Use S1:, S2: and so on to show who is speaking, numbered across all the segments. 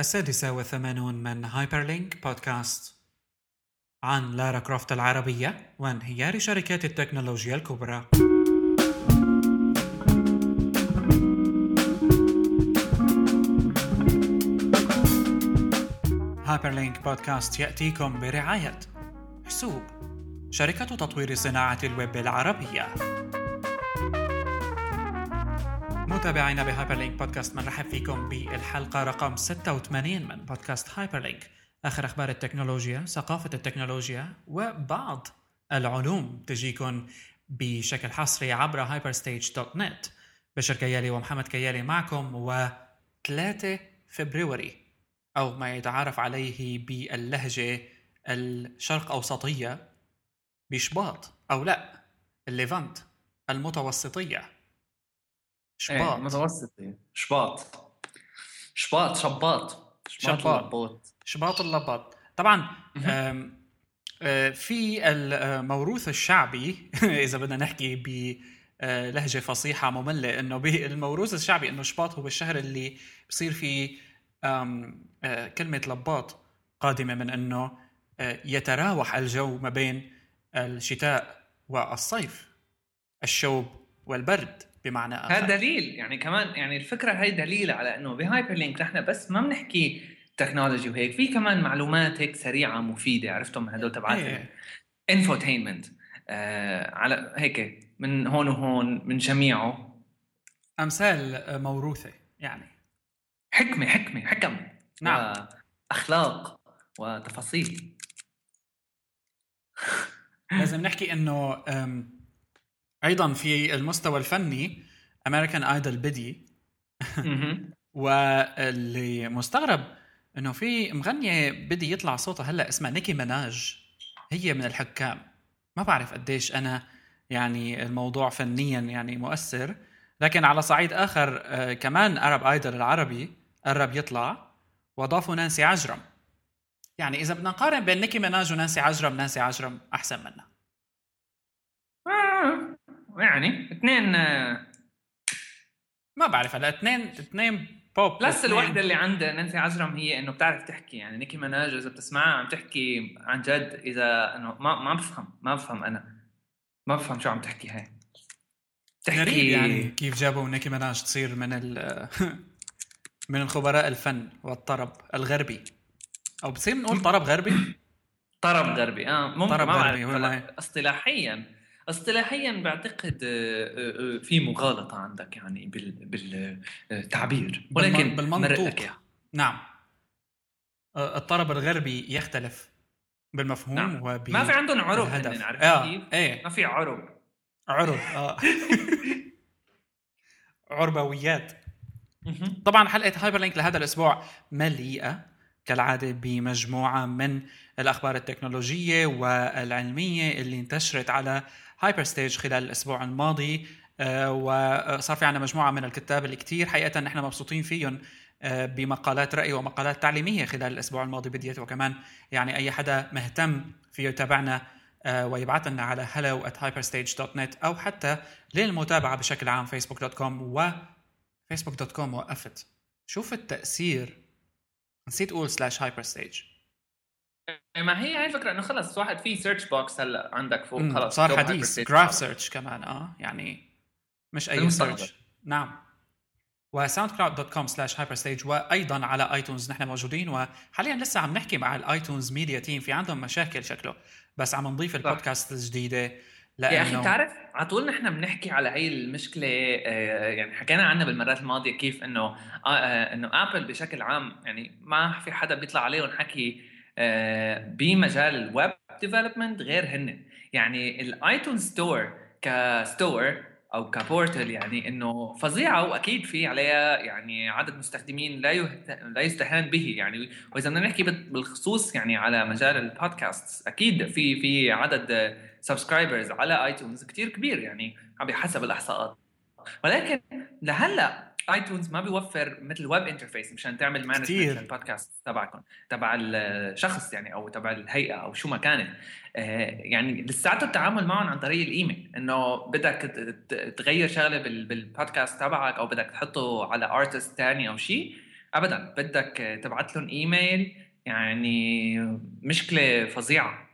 S1: السادسة والثمانون من هايبرلينك بودكاست عن لارا كروفت العربية وانهيار شركات التكنولوجيا الكبرى. هايبرلينك بودكاست يأتيكم برعاية حسوب شركة تطوير صناعة الويب العربية. متابعينا بهايبرلينك بودكاست بنرحب فيكم بالحلقة رقم 86 من بودكاست هايبرلينك. آخر أخبار التكنولوجيا ثقافة التكنولوجيا وبعض العلوم تجيكم بشكل حصري عبر hyperstage.net بشر كيالي ومحمد كيالي معكم و 3 فبراير أو ما يتعارف عليه باللهجة الشرق أوسطية بشباط أو لا الليفانت المتوسطية.
S2: شباط. إيه متوسطي شباط شباط. شباط
S1: شباط. اللباط شباط اللباط طبعا آه، في الموروث الشعبي إذا بدنا نحكي بلهجه فصيحة مملة إنه الموروث الشعبي إنه شباط هو الشهر اللي بصير فيه آه، كلمة لباط قادمة من إنه آه، يتراوح الجو ما بين الشتاء والصيف الشوب والبرد. بمعنى
S2: آخر. هذا دليل. يعني كمان يعني الفكرة هي دليل على إنه بهايبر لينك نحن بس ما بنحكي technology وهيك. في كمان معلومات هيك سريعة مفيدة. عرفتم هدول تبعات إيه. infotainment آه على هيك من هون وهون من جميعه.
S1: أمثال موروثة يعني.
S2: حكمة حكمة حكم. نعم. اخلاق وتفاصيل.
S1: لازم نحكي إنه أيضا في المستوى الفني امريكان ايدل بدي. واللي مستغرب إنه في مغنية بدي يطلع صوتها هلأ اسمها نيكي مناج هي من الحكام. ما بعرف قديش أنا يعني الموضوع فنيا يعني مؤثر. لكن على صعيد آخر آه، كمان Arab Idol العربي قرب يطلع واضافوا نانسي عجرم. يعني إذا بدنا نقارن بين نيكي مناج ونانسي عجرم نانسي عجرم أحسن منها
S2: يعني اثنين آه،
S1: ما بعرف هلا اثنين اثنين pop،
S2: plus الوحدة اللي عند نانسي عجرم هي إنه بتعرف تحكي يعني نيكي مناج إذا بتسمعها عم تحكي عن جد إذا إنه ما ما بفهم ما بفهم أنا ما بفهم شو عم تحكي هاي.
S1: تحكي يعني كيف جابوا نيكي مناج تصير من ال من الخبراء الفن والطرب الغربي. أو بتصير نقول طرب غربي؟
S2: طرب غربي آه ممكن طرب غربي اصطلاحيا. اصطلاحيا بعتقد آه، آه، آه، في مغالطة عندك يعني بالتعبير. ولكن
S1: بالمنطوق. نعم. الطرب الغربي يختلف بالمفهوم
S2: نعم. وب... ما في عندهم عرب عارف آه. إيه. ما في عرب.
S1: عرب آه. عربيات. طبعا حلقة هايبر لينك لهذا الأسبوع مليئة كالعادة بمجموعة من الأخبار التكنولوجية والعلمية اللي انتشرت على هايبر ستيج خلال الأسبوع الماضي آه، وصار في عندنا مجموعة من الكتاب اللي كثير حقيقة نحن مبسوطين فيهم آه، بمقالات رأي ومقالات تعليمية خلال الأسبوع الماضي بديت وكمان يعني أي حدا مهتم فيه يتابعنا آه، ويبعث لنا على hello at hyperstage.net أو حتى للمتابعة بشكل عام facebook.com و facebook.com وقفت. شوف التأثير نسيت أقول slash هايبر ستيج
S2: ما هي هاي الفكرة إنه خلص واحد في search box هلأ عندك فوق خلص
S1: صار حديث جراف سيرش كمان آه يعني مش أي search نعم. وساوند كلاود dot com slash هايبر ستيج وأيضا على آيتونز نحن موجودين وحاليا لسه عم نحكي مع الايتونز media team في عندهم مشاكل شكله بس عم نضيف البودكاست الجديدة
S2: لأنه يا أخي بتعرف على طول نحن بنحكي على هي المشكلة آه، يعني حكينا عنها بالمرات الماضية كيف إنه آه، آه، إنه ابل بشكل عام يعني ما في حدا بيطلع عليهم حكي بمجال ال web development غير هن. يعني ال iTunes Store ك store أو ك portal يعني إنه فظيعة وأكيد في عليها يعني عدد مستخدمين لا لا يستهان به يعني. وإذا بدنا نحكي بالخصوص يعني على مجال البودكاست أكيد في في عدد subscribers على iTunes كثير كبير يعني بحسب الإحصاءات. ولكن لهلأ iTunes ما بيوفر مثل web interface مشان تعمل management للبودكاست تبعكم تبع الشخص يعني أو تبع الهيئة أو شو ما كانت آه، يعني لساته التعامل معهم عن طريق الإيميل إنه بدك تغير شغلة بالبودكاست تبعك أو بدك تحطه على artist ثاني أو شيء update بدك تبعت لهم إيميل يعني مشكلة فظيعة.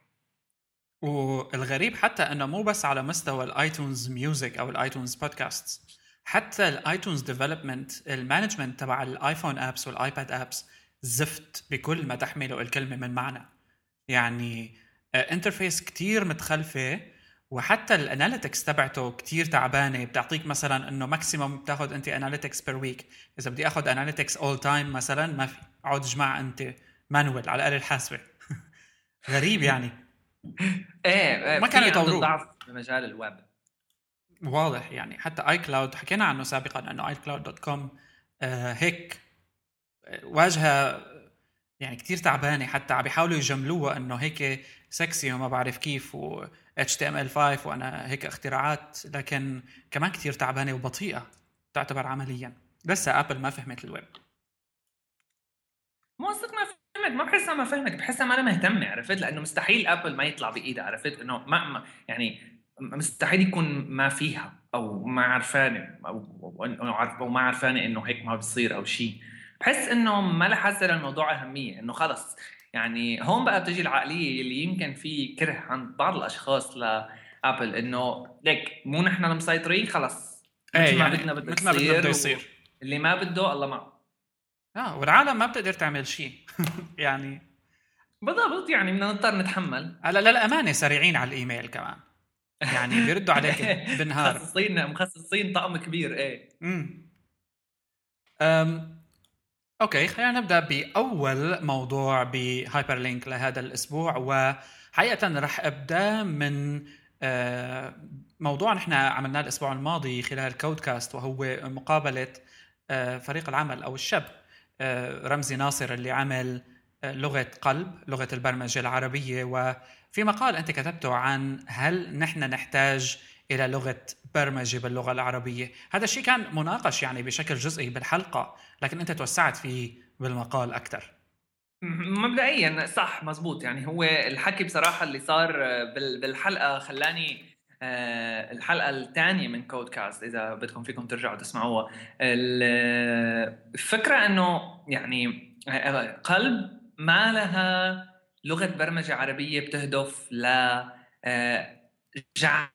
S1: والغريب حتى إنه مو بس على مستوى ال iTunes music أو ال iTunes podcast حتى ال iTunes development ال management تبع ال iPhone apps وال iPad apps زفت بكل ما تحمله الكلمة من معنى. يعني interface كتير متخلفة وحتى ال analytics تبعته كتير تعبانة. بتعطيك مثلا إنه maximum بتاخذ أنت analytics per week إذا بدي اخذ analytics all time مثلا ما في. اقعد اجمع أنت manual على الاله الحاسبه غريب يعني.
S2: إيه
S1: ما كانوا يطوروه.
S2: ضعف بمجال الويب
S1: واضح يعني. حتى iCloud حكينا عنه سابقا إنه iCloud dot com هيك واجهة يعني كتير تعبانة حتى. عم بيحاولوا يجملوها إنه هيك سكسي وما بعرف كيف و HTML5 وأنا هيك اختراعات لكن كمان كتير تعبانة وبطيئة تعتبر عمليا. لسه Apple ما فهمت الويب.
S2: مو قصدك ما فهمت ما بحسها ما فهمت بحسها ما أنا مهتمة عرفت؟ لأنه مستحيل Apple ما يطلع بإيدها عرفت؟ إنه ما يعني مستحيل يكون ما فيها أو ما عرفانه أو أو ما عرفانه إنه هيك ما بصير أو شيء بحس إنه ما لها حاسه للموضوع أهمية إنه خلص. يعني هون بقى بتجي العقلية اللي يمكن في كره عند بعض الأشخاص لابل إنه ليك مو نحن المسيطرين خلص.
S1: إيه مثل ما يعني بدنا بدنا مثل ما بدنا بده يصير.
S2: اللي ما بده الله معه.
S1: آه والعالم ما بتقدر تعمل شيء يعني
S2: بالضبط يعني بدنا نضطر نتحمل.
S1: هلا للأمانة سريعين على الإيميل كمان. يعني بيردوا عليك بالنهار.
S2: مخصصين مخصصين طقم كبير إيه.
S1: امم okay خلينا نبدأ بأول موضوع ب Hyperlink لهذا الأسبوع وحقيقة رح أبدأ من آه، موضوع نحن عملناه الأسبوع الماضي خلال كودكاست وهو مقابلة آه، فريق العمل أو الشاب. آه، رمزي ناصر اللي عمل لغة قلب لغة البرمجة العربية وفي مقال أنت كتبته عن هل نحن نحتاج إلى لغة برمجة باللغة العربية. هذا الشيء كان مناقش يعني بشكل جزئي بالحلقة لكن أنت توسعت فيه بالمقال أكثر.
S2: مبدئيا صح مزبوط. يعني هو الحكي بصراحة اللي صار بالحلقة خلاني آه، الحلقة الثانية من كود كاست إذا بدكم فيكم ترجعوا تسمعوها. الفكرة إنه يعني قلب ما لها لغة برمجة عربية بتهدف ل آه، جعل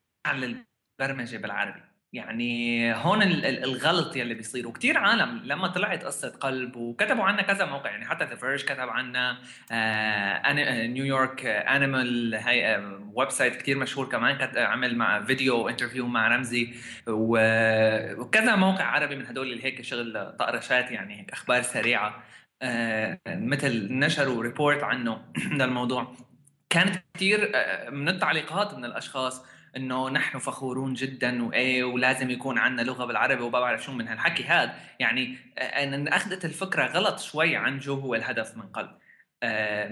S2: البرمجة بالعربي. يعني هون الغلط يلي بيصير. وكثير عالم لما طلعت قصة قلب وكتبوا عنها كذا موقع. يعني حتى The Verge كتب عنها New York Animal هي website كثير مشهور كمان عمل مع video interview مع رمزي. وكذا موقع عربي من هدول اللي هيك شغل طقرشات يعني هيك أخبار سريعة. مثل نشروا report عنه للموضوع كانت كثير آه، من التعليقات من الأشخاص إنه نحن فخورون جدا وإيه ولازم يكون عندنا لغة بالعربي وما بعرف شو من هالحكي هذا. يعني أنا أخذت الفكرة غلط شوي عن شو هو الهدف من قلب. آه،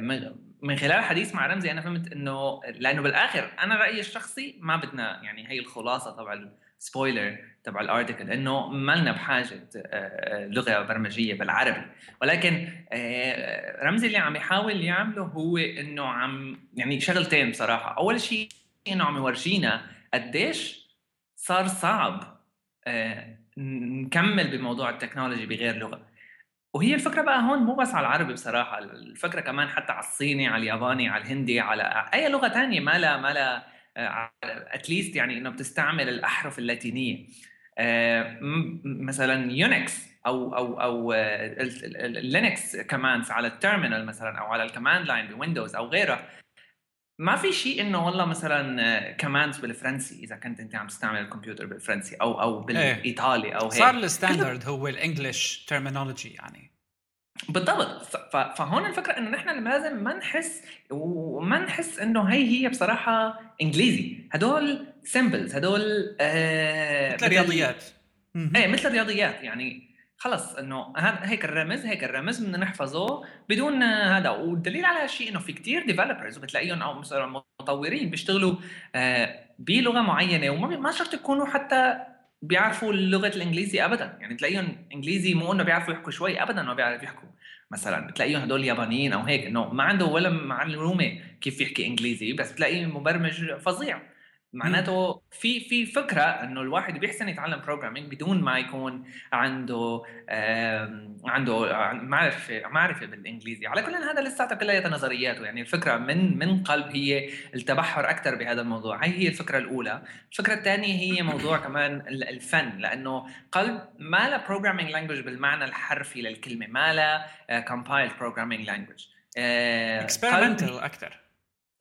S2: من خلال الحديث مع رمزي أنا فهمت إنه لأنه بالآخر أنا رأيي الشخصي ما بدنا يعني هي الخلاصة تبع ال spoiler تبع ال article انه ما لنا بحاجة آه، لغة برمجية بالعربي. ولكن آه، رمزي اللي عم يحاول يعمله هو إنه عم يعني شغلتين بصراحة. أول شيء إنه عم يورجينا قديش صار صعب آه، نكمل بموضوع التكنولوجي بغير لغة. وهي الفكرة بقى هون مو بس على العربي بصراحة الفكرة كمان حتى على الصيني على الياباني على الهندي على أي لغة تانية ما لا ما لا اتليست يعني إنه بتستعمل الأحرف اللاتينية. آه، مثلا Unix أو أو أو Linux commands على ال terminal مثلا أو على ال command line ب Windows أو غيره. ما في شيء إنه والله مثلا commands بالفرنسي إذا كنت أنت عم تستعمل الكمبيوتر بالفرنسي أو أو بالإيطالي أو هيك.
S1: صار ال standard هو ال English terminology يعني.
S2: بالضبط. فهون الفكرة إنه نحن لازم ما نحس وما نحس إنه هي هي بصراحة إنجليزي. هدول symbols هدول
S1: آه مثل الرياضيات.
S2: إيه مثل الرياضيات. يعني خلص إنه هيك الرمز هيك الرمز بدنا نحفظه بدون هذا. والدليل على هالشيء إنه في كتير ديفلوبرز بتلاقيهم أو مثلا مطورين بيشتغلوا آه، بلغة معينة. وما ما شرط يكونوا حتى بيعرفوا اللغة الإنجليزي ابدا. يعني تلاقيهم إنجليزي مو إنه بيعرفوا يحكوا شوي ابدا ما بيعرفوا يحكوا. مثلا بتلاقيهم هدول يابانيين أو هيك إنه ما عنده ولا معلومة كيف يحكي إنجليزي بس بتلاقيه مبرمج فظيع. معناته في في فكرة إنه الواحد بيحسن يتعلم programming بدون ما يكون عنده عنده معرفة معرفة بالإنجليزي. على كل هذا لساتها كلها نظريات يعني الفكرة من من قلب هي التبحر أكثر بهذا الموضوع. هي هي الفكرة الأولى. الفكرة الثانية هي موضوع كمان الفن. لأنه قلب ما لا programming language بالمعنى الحرفي للكلمة ما لا compiled programming language
S1: experimental أكثر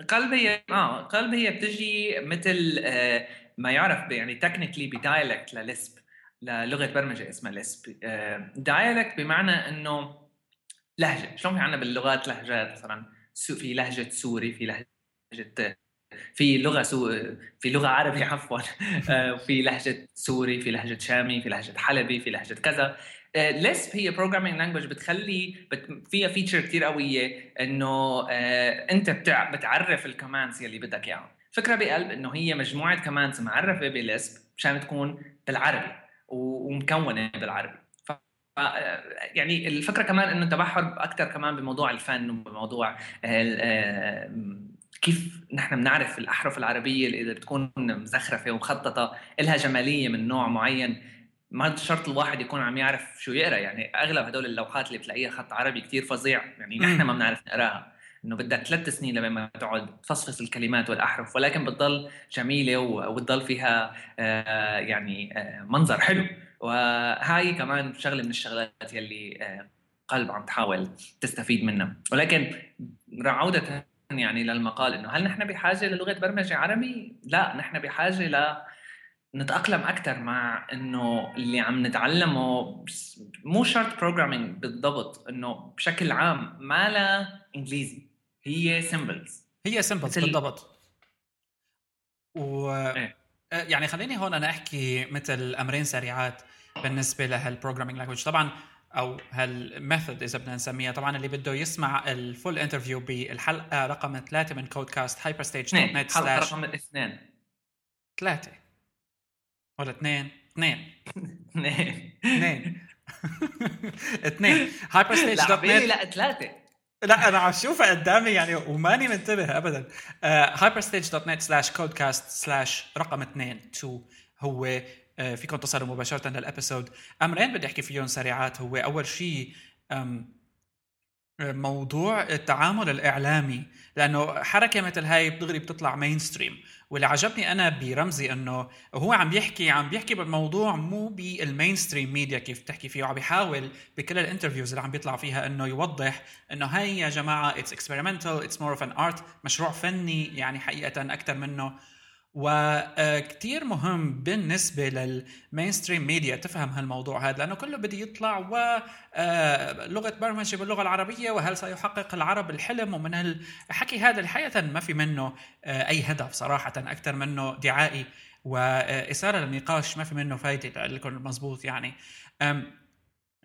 S2: قلب هي آه قلب هي بتجي مثل آه ما يعرف يعني technically ب dialect ل Lisp للغة برمجة اسمها Lisp آه dialect بمعنى إنه لهجة. شلون في عندنا باللغات لهجات؟ مثلا في لهجة سوري في لهجة في لغة سو... في لغة عربي عفوا. آه، في لهجة سوري في لهجة شامي في لهجة حلبي في لهجة كذا. Lisp هي programming language بتخلي بت... فيها feature كثير قويه إنه آه أنت بتع... بتعرف ال commands يلي بدك اياها فكرة بقلب إنه هي مجموعة commands معرفة ب Lisp مشان تكون بالعربي ومكونة بالعربي. ف... يعني الفكرة كمان إنه تبحر أكثر كمان بموضوع الفن وبموضوع آه كيف نحن بنعرف الأحرف العربية اللي بتكون مزخرفة ومخططة لها جمالية من نوع معين. ما شرط الواحد يكون عم يعرف شو يقرأ. يعني أغلب هدول اللوحات اللي بتلاقيها خط عربي كتير فظيع. يعني نحن ما بنعرف نقراها. إنه بدك ثلاث سنين لما تقعد تفصفص الكلمات والأحرف ولكن بتضل جميلة وبتضل فيها آه، يعني آه، منظر حلو. وهاي كمان شغلة من الشغلات يلي آه، قلب عم تحاول تستفيد منها. ولكن عودة يعني للمقال إنه هل نحن بحاجة للغة برمجة عربي؟ لا نحن بحاجة ل نتأقلم أكثر مع إنه اللي عم نتعلمه مو شرط programming بالضبط إنه بشكل عام ما لا إنجليزي هي symbols
S1: هي symbols بالضبط. و إيه؟ آه، يعني خليني هون أنا أحكي مثل أمرين سريعات بالنسبة لهال programming language طبعا أو هال method إذا بدنا نسميها طبعا اللي بده يسمع ال full interview بالحلقة رقم ثلاثة من كود كاست Hyperstage
S2: dot net حلقه رقم اثنين.
S1: ثلاثة. ولا اثنين؟ اثنين.
S2: اثنين.
S1: اثنين. اثنين. Hyperstage
S2: dot net لا ثلاثة.
S1: لا أنا عم شوفها قدامي يعني وماني منتبه ابدا. Hyperstage dot net slash كودكاست slash رقم اثنين 2 هو. آه، فيكم تصلوا مباشرة لل episode. امرين بدي أحكي فيهم سريعات. هو أول شيء موضوع التعامل الإعلامي. لأنه حركة مثل هاي دغري بتطلع mainstream واللي عجبني أنا برمزي إنه هو عم بيحكي عم بيحكي بالموضوع مو بال mainstream media كيف بتحكي فيه وعم بيحاول بكل ال interviews اللي عم بيطلع فيها إنه يوضح إنه هاي يا جماعة it's experimental it's more of an art مشروع فني يعني حقيقة أكثر منه. وكتير مهم بالنسبة لل mainstream media تفهم هالموضوع هذا لأنه كله بده يطلع ولغة برمجة باللغة العربية وهل سيحقق العرب الحلم؟ ومن الحكي هذا الحقيقة ما في منه أي هدف صراحة أكثر منه دعائي وإثارة للنقاش ما في منه فايدة لكم مزبوط يعني.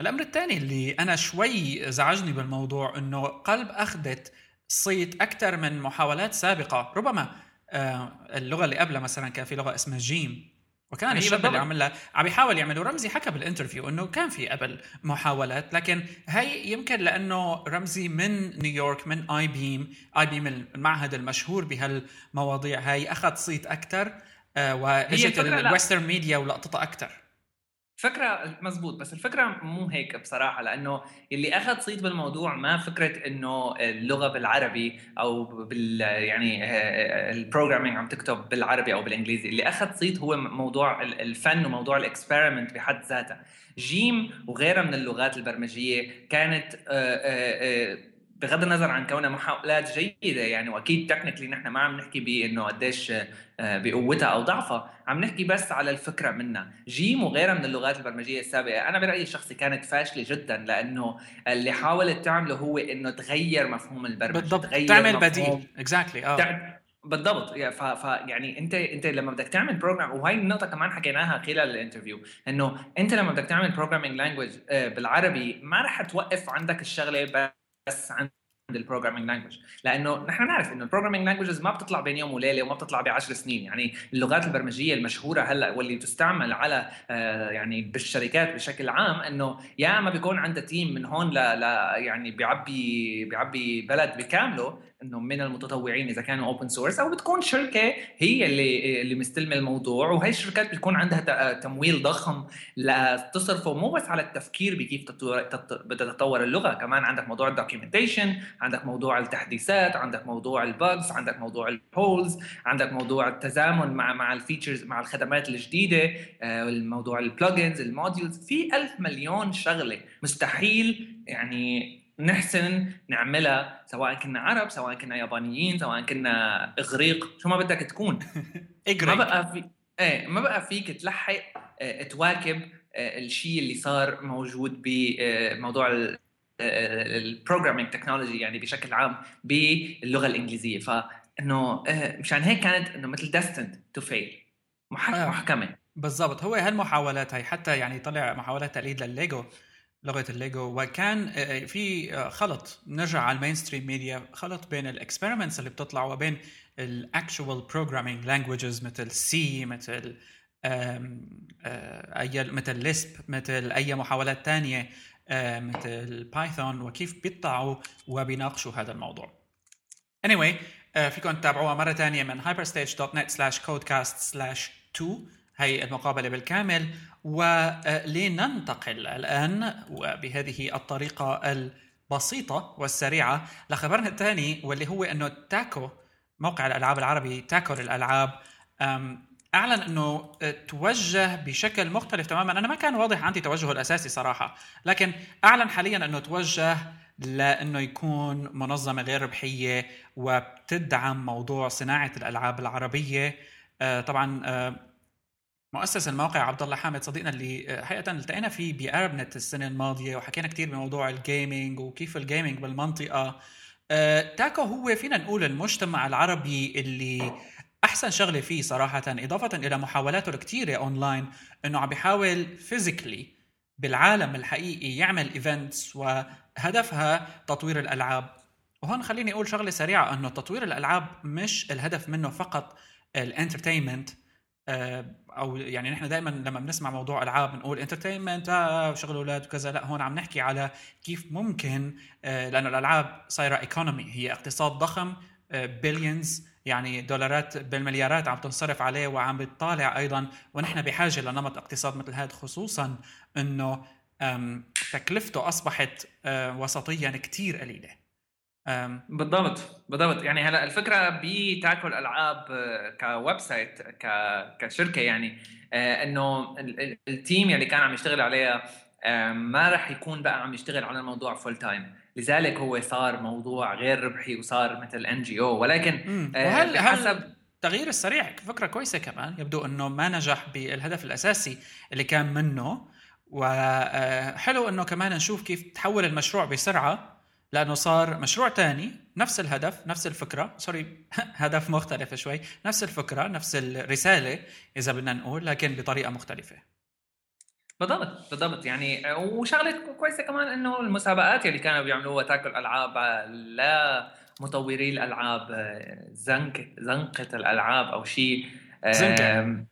S1: الأمر الثاني اللي أنا شوي زعجني بالموضوع أنه قلب أخذت صيت أكثر من محاولات سابقة ربما آه، اللغة اللي قبلها مثلا كان في لغة اسمها جيم وكان الشاب اللي عملها عم يحاول يعمل ورمزي حكى بال interview إنه كان في قبل محاولات لكن هي يمكن لأنه رمزي من نيويورك من Eyebeam Eyebeam المعهد المشهور بهالمواضيع هاي أخذ صيت أكثر آه وإجت ال Western ميديا ولقطتها أكثر
S2: فكرة مزبوط بس الفكرة مو هيك بصراحة لأنه اللي أخذ صيت بالموضوع ما فكرة إنه اللغة بالعربي أو بال يعني ال programming عم تكتب بالعربي أو بالإنجليزي. اللي أخذ صيت هو موضوع الفن وموضوع ال experiment بحد ذاتها. جيم وغيرها من اللغات البرمجية كانت بغض النظر عن كونها محاولات جيدة يعني وأكيد technically نحن ما عم نحكي بإنه قديش آه، بقوتها أو ضعفها عم نحكي بس على الفكرة منها. جيم وغيرها من اللغات البرمجية السابقة أنا برأيي الشخصي كانت فاشلة جدا لأنه اللي حاولت تعمله هو إنه تغير مفهوم البرمجة
S1: بالضبط تغير تعمل بديل. exactly آه.
S2: بالضبط ف... ف يعني أنت أنت لما بدك تعمل program وهي النقطة كمان حكيناها خلال ال interview إنه أنت لما بدك تعمل programming language بالعربي ما رح توقف عندك الشغلة بس عند ال programming language لأنه نحن نعرف إنه ال programming languages ما بتطلع بين يوم وليلة وما بتطلع بعشر سنين. يعني اللغات البرمجية المشهورة هلأ واللي تستعمل على آه يعني بالشركات بشكل عام إنه يا إما بيكون عندها team من هون ل, ل يعني بيعبي بيعبي بلد بكامله إنه من المتطوعين إذا كانوا open source أو بتكون شركة هي اللي اللي مستلمة الموضوع وهي الشركات بيكون عندها تمويل ضخم لتصرفه مو بس على التفكير بكيف بدها تطور اللغة كمان عندك موضوع ال documentation عندك موضوع التحديثات عندك موضوع ال bugs عندك موضوع ال pulls عندك موضوع التزامن مع مع ال features مع الخدمات الجديدة آه، الموضوع ال plugins ال modules في ألف مليون شغلة مستحيل يعني نحسن نعملها سواء كنا عرب سواء كنا يابانيين سواء كنا إغريق. شو ما بدك تكون. ما بقى في إيه ما بقى فيك تلحق آه تواكب آه الشيء اللي صار موجود بموضوع ال programming technology يعني بشكل عام باللغة الإنجليزية. فإنه آه مشان هيك كانت إنه مثل destined to fail محكمة.
S1: بالضبط. هو هالمحاولات هي حتى يعني طلع محاولات تقليد للليجو. لغة الليجو وكان آه، آه، في آه، خلط نرجع على ال mainstream media خلط بين ال experiments اللي بتطلع وبين ال actual programming languages مثل C مثل أي مثل ليسب مثل أي محاولات ثانية مثل بايثون وكيف بيطلعوا وبيناقشوا هذا الموضوع. anyway فيكم تتابعوها مرة ثانية من hyperstage.net/codecast/2 هي المقابله بالكامل ولننتقل الآن وبهذه الطريقة البسيطة والسريعة لخبرنا الثاني واللي هو أنه تاكو موقع الألعاب العربي تاكو للألعاب أعلن إنه توجه بشكل مختلف تماما. أنا ما كان واضح عندي توجهه الأساسي صراحة لكن أعلن حاليا إنه توجه لإنه يكون منظمة غير ربحية وبتدعم موضوع صناعة الألعاب العربية. آه، طبعا آه، مؤسس الموقع عبد الله حامد صديقنا اللي آه، حقيقة التقينا فيه بعرب نت السنة الماضية وحكينا كثير بموضوع ال gaming وكيف ال gaming بالمنطقة. آه، تاكو هو فينا نقول المجتمع العربي اللي أحسن شغلة فيه صراحة إضافة إلى محاولاته الكثيره اونلاين إنه عم بيحاول physically بالعالم الحقيقي يعمل events وهدفها تطوير الألعاب. وهون خليني أقول شغلة سريعة إنه تطوير الألعاب مش الهدف منه فقط ال entertainment أو يعني نحن دائما لما بنسمع موضوع ألعاب بنقول entertainment آه شغل أولاد وكذا لا هون عم نحكي على كيف ممكن آه لأنه الألعاب صايرة economy هي اقتصاد ضخم billions آه يعني دولارات بالمليارات عم تنصرف عليه وعم بتطالع أيضا. ونحن بحاجة لنمط اقتصاد مثل هذا خصوصا إنه تكلفته أصبحت آه، وسطيا كثير قليلة.
S2: بالضبط بالضبط. يعني هلا الفكرة بتاكو للألعاب آه، ك website كشركة يعني آه، إنه التيم اللي كان عم يشتغل عليها ما راح يكون بقى عم يشتغل على الموضوع full time لذلك هو صار موضوع غير ربحي وصار مثل NGO ولكن
S1: آه، وهل حسب التغيير السريع فكرة كويسة كمان يبدو إنه ما نجح بالهدف الأساسي اللي كان منه. وحلو إنه كمان نشوف كيف تحول المشروع بسرعة. لأنه صار مشروع تاني نفس الهدف نفس الفكرة. sorry هدف مختلف شوي. نفس الفكرة نفس الرسالة إذا بدنا نقول لكن بطريقة مختلفة.
S2: بالضبط بالضبط. يعني وشغلة كويسة كمان إنه المسابقات اللي كانوا بيعملوها تاكل ألعاب لا مطوري الألعاب زنك زنقة الألعاب أو شيء زنكة.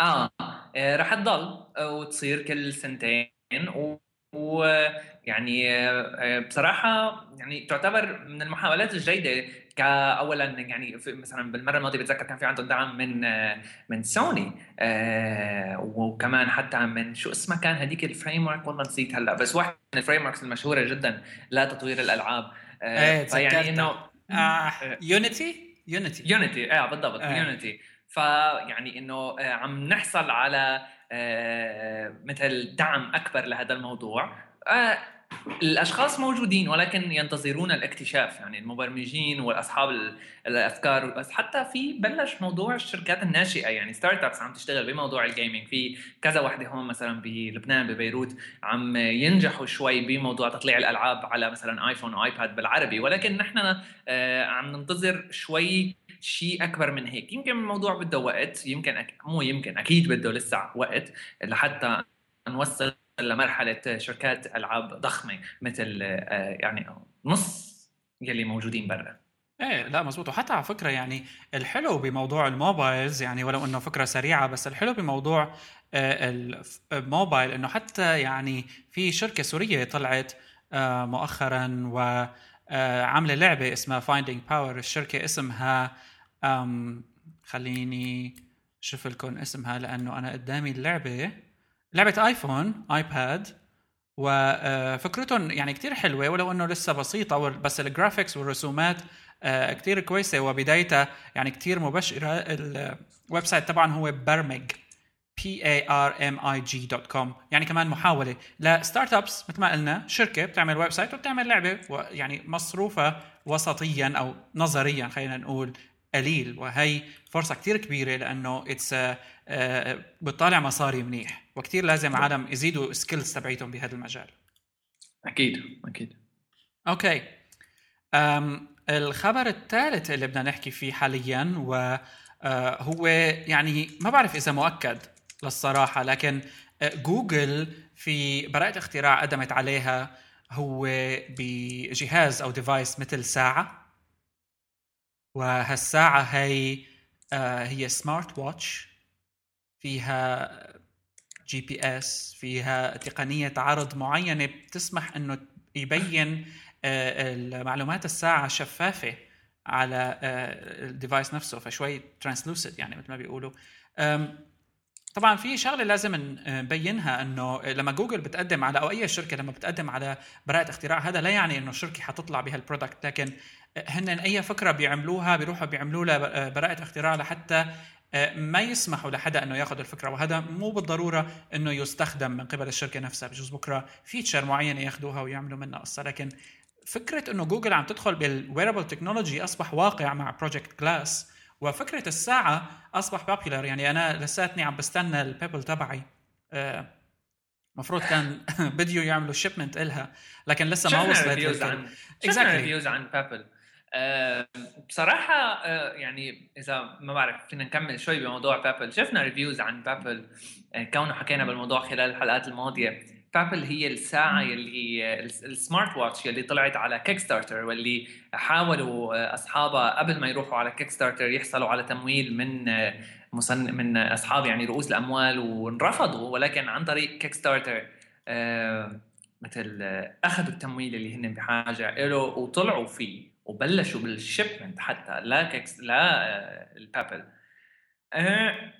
S2: آه رح تضل وتصير كل سنتين. و ويعني آه، بصراحة يعني تعتبر من المحاولات الجيدة كأول يعني مثلا بالمرة الماضية بتذكر كان في عندهم دعم من آه، من سوني آه، وكمان حتى من شو اسمها كان هذيك ال framework والله نسيت هلأ بس واحد من ال frameworks المشهورة جدا لتطوير الألعاب.
S1: إيه فيعني إنه يونيتي يونيتي
S2: يونيتي آه بالضبط يونيتي فيعني إنه عم نحصل على آه، مثل دعم أكبر لهذا الموضوع. آه، الأشخاص موجودين ولكن ينتظرون الاكتشاف. يعني المبرمجين واصحاب الأفكار. بس حتى في بلش موضوع الشركات الناشئة. يعني startups عم تشتغل بموضوع ال gaming في كذا وحدة هون مثلا بلبنان ببيروت عم ينجحوا شوي بموضوع تطليع الألعاب على مثلا ايفون وايباد بالعربي. ولكن نحن آه، عم ننتظر شوي شيء أكبر من هيك. يمكن الموضوع بده وقت يمكن أك... مو يمكن أكيد بده لسه وقت لحتى نوصل لمرحلة شركات ألعاب ضخمة مثل آه، يعني نص يلي موجودين برا.
S1: إيه لا مزبوط. وحتى على فكرة يعني الحلو بموضوع ال mobiles يعني ولو إنه فكرة سريعة بس الحلو بموضوع آه، الموبايل إنه حتى يعني في شركة سورية طلعت آه، مؤخرا وعامله لعبة اسمها Finding Power الشركة اسمها خليني شوف لكم اسمها لأنه أنا قدامي اللعبة. لعبة ايفون ايباد وفكرتهم يعني كتير حلوة ولو إنه لسه بسيطة بس ال graphics والرسومات آه، كتير كويسة. وبدايتها يعني كتير مبشرة ال website طبعا هو برمج. P a r m i g dot com يعني كمان محاولة ل startups مثل ما قلنا شركة بتعمل website وبتعمل لعبة يعني مصروفه وسطيا أو نظريا خلينا نقول قليل. وهي فرصة كتير كبيرة لأنه it's آه، بتطالع مصاري منيح. وكتير لازم عالم يزيدوا skills تبعيتهم بهذا المجال.
S2: أكيد أكيد.
S1: okay. أم الخبر الثالث اللي بدنا نحكي فيه حاليا وهو آه، يعني ما بعرف إذا مؤكد. للصراحة. لكن آه، جوجل في براءة اختراع قدمت عليها هو بجهاز أو device مثل ساعة. وهالساعة هي هي smart watch فيها GPS فيها تقنية عرض معينة بتسمح إنه يبين آه، المعلومات الساعة شفافة على آه، ال device نفسه فشوي translucent يعني مثل ما بيقولوا. طبعا في شغلة لازم نبينها إنه لما جوجل بتقدم على أو أي شركة لما بتقدم على براءة اختراع هذا لا يعني إنه الشركة حتطلع بهال product لكن هن أي فكرة بيعملوها بيروحوا بيعملوا لها براءة اختراع لحتى آه، ما يسمحوا لحدا إنه ياخذ الفكرة. وهذا مو بالضرورة إنه يستخدم من قبل الشركة نفسها. بجوز بكرة feature معينة ياخذوها ويعملوا منها قصة. لكن فكرة إنه جوجل عم تدخل بال wearable technology أصبح واقع مع Project Glass وفكرة الساعة أصبح popular يعني أنا لساتني عم بستنى ال Pebble تبعي. المفروض آه، كان بدهن يعملوا shipment إلها لكن لسه ما وصلت
S2: reviews عن exactly. reviews عن Pebble بصراحة آه، يعني إذا ما بعرف فينا نكمل شوي بموضوع Pebble شفنا reviews عن Pebble آه، كونه حكينا بالموضوع خلال الحلقات الماضية. Pebble هي الساعة يلي ال smart watch يلي طلعت على Kickstarter واللي حاولوا آه، أصحابها قبل ما يروحوا على Kickstarter يحصلوا على تمويل من مصن من أصحاب يعني رؤوس الأموال ورفضوا ولكن عن طريق Kickstarter مثل أخذوا التمويل اللي هن بحاجة له وطلعوا فيه وبلشوا بال shipment حتى لا كيكس لا آه، ال Pebble آه،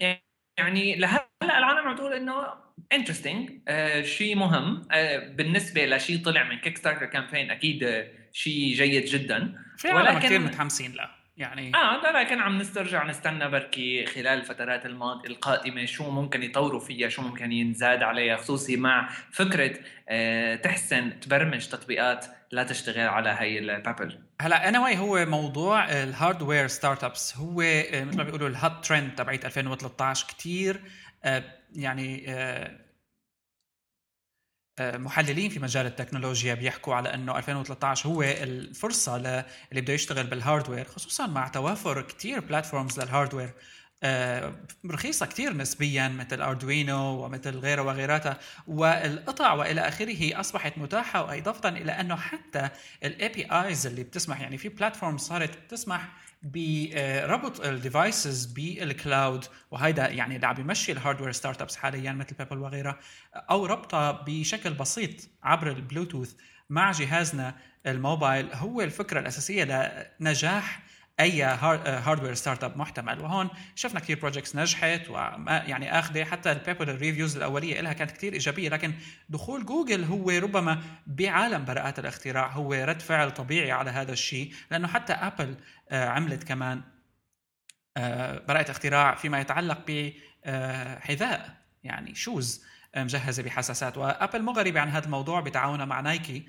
S2: يعني لهلأ العالم عم تقول إنه interesting آه، شيء مهم. بالنسبة لشيء طلع من Kickstarter campaign أكيد شيء جيد جدا.
S1: في ولكن كثير متحمسين له يعني.
S2: آه لا لكن عم نسترجع نستنى بركي خلال الفترات الماضيه القادمة شو ممكن يطوروا فيها شو ممكن ينزاد عليها خصوصي مع فكرة آه تحسن تبرمج تطبيقات لا تشتغل على هي ال Pebble
S1: هلا أنا why هو موضوع ال hardware startups هو آه، مثل ما بيقولوا ال hot trend تبعت 2013 كثير آه، يعني آه، محللين في مجال التكنولوجيا بيحكوا على إنه 2013 هو الفرصة اللي بده يشتغل بال hardware خصوصا مع توافر كثير platforms لل hardware آه، رخيصة كثير نسبيا مثل Arduino ومثل غيره وغيرها والقطع وإلى آخره أصبحت متاحة واضافة إلى إنه حتى ال APIs اللي بتسمح يعني في platform صارت بتسمح بربط ال devices بال cloud وهيدا يعني اللي عم بيمشي ال hardware startups حاليا مثل Pebble وغيرها أو ربطها بشكل بسيط عبر البلوتوث مع جهازنا الموبايل. هو الفكرة الأساسية لنجاح أي hardware startup محتمل. وهون شفنا كثير projects نجحت وما يعني اخذه حتى ال people reviews الأولية لها كانت كثير إيجابية. لكن دخول جوجل هو ربما بعالم براءات الاختراع. هو رد فعل طبيعي على هذا الشيء. لأنه حتى ابل آه، عملت كمان آه، براءة اختراع فيما يتعلق بحذاء آه، يعني shoes مجهزة بحساسات. وأبل مجربة عن هذا الموضوع بتعاونها مع نايكي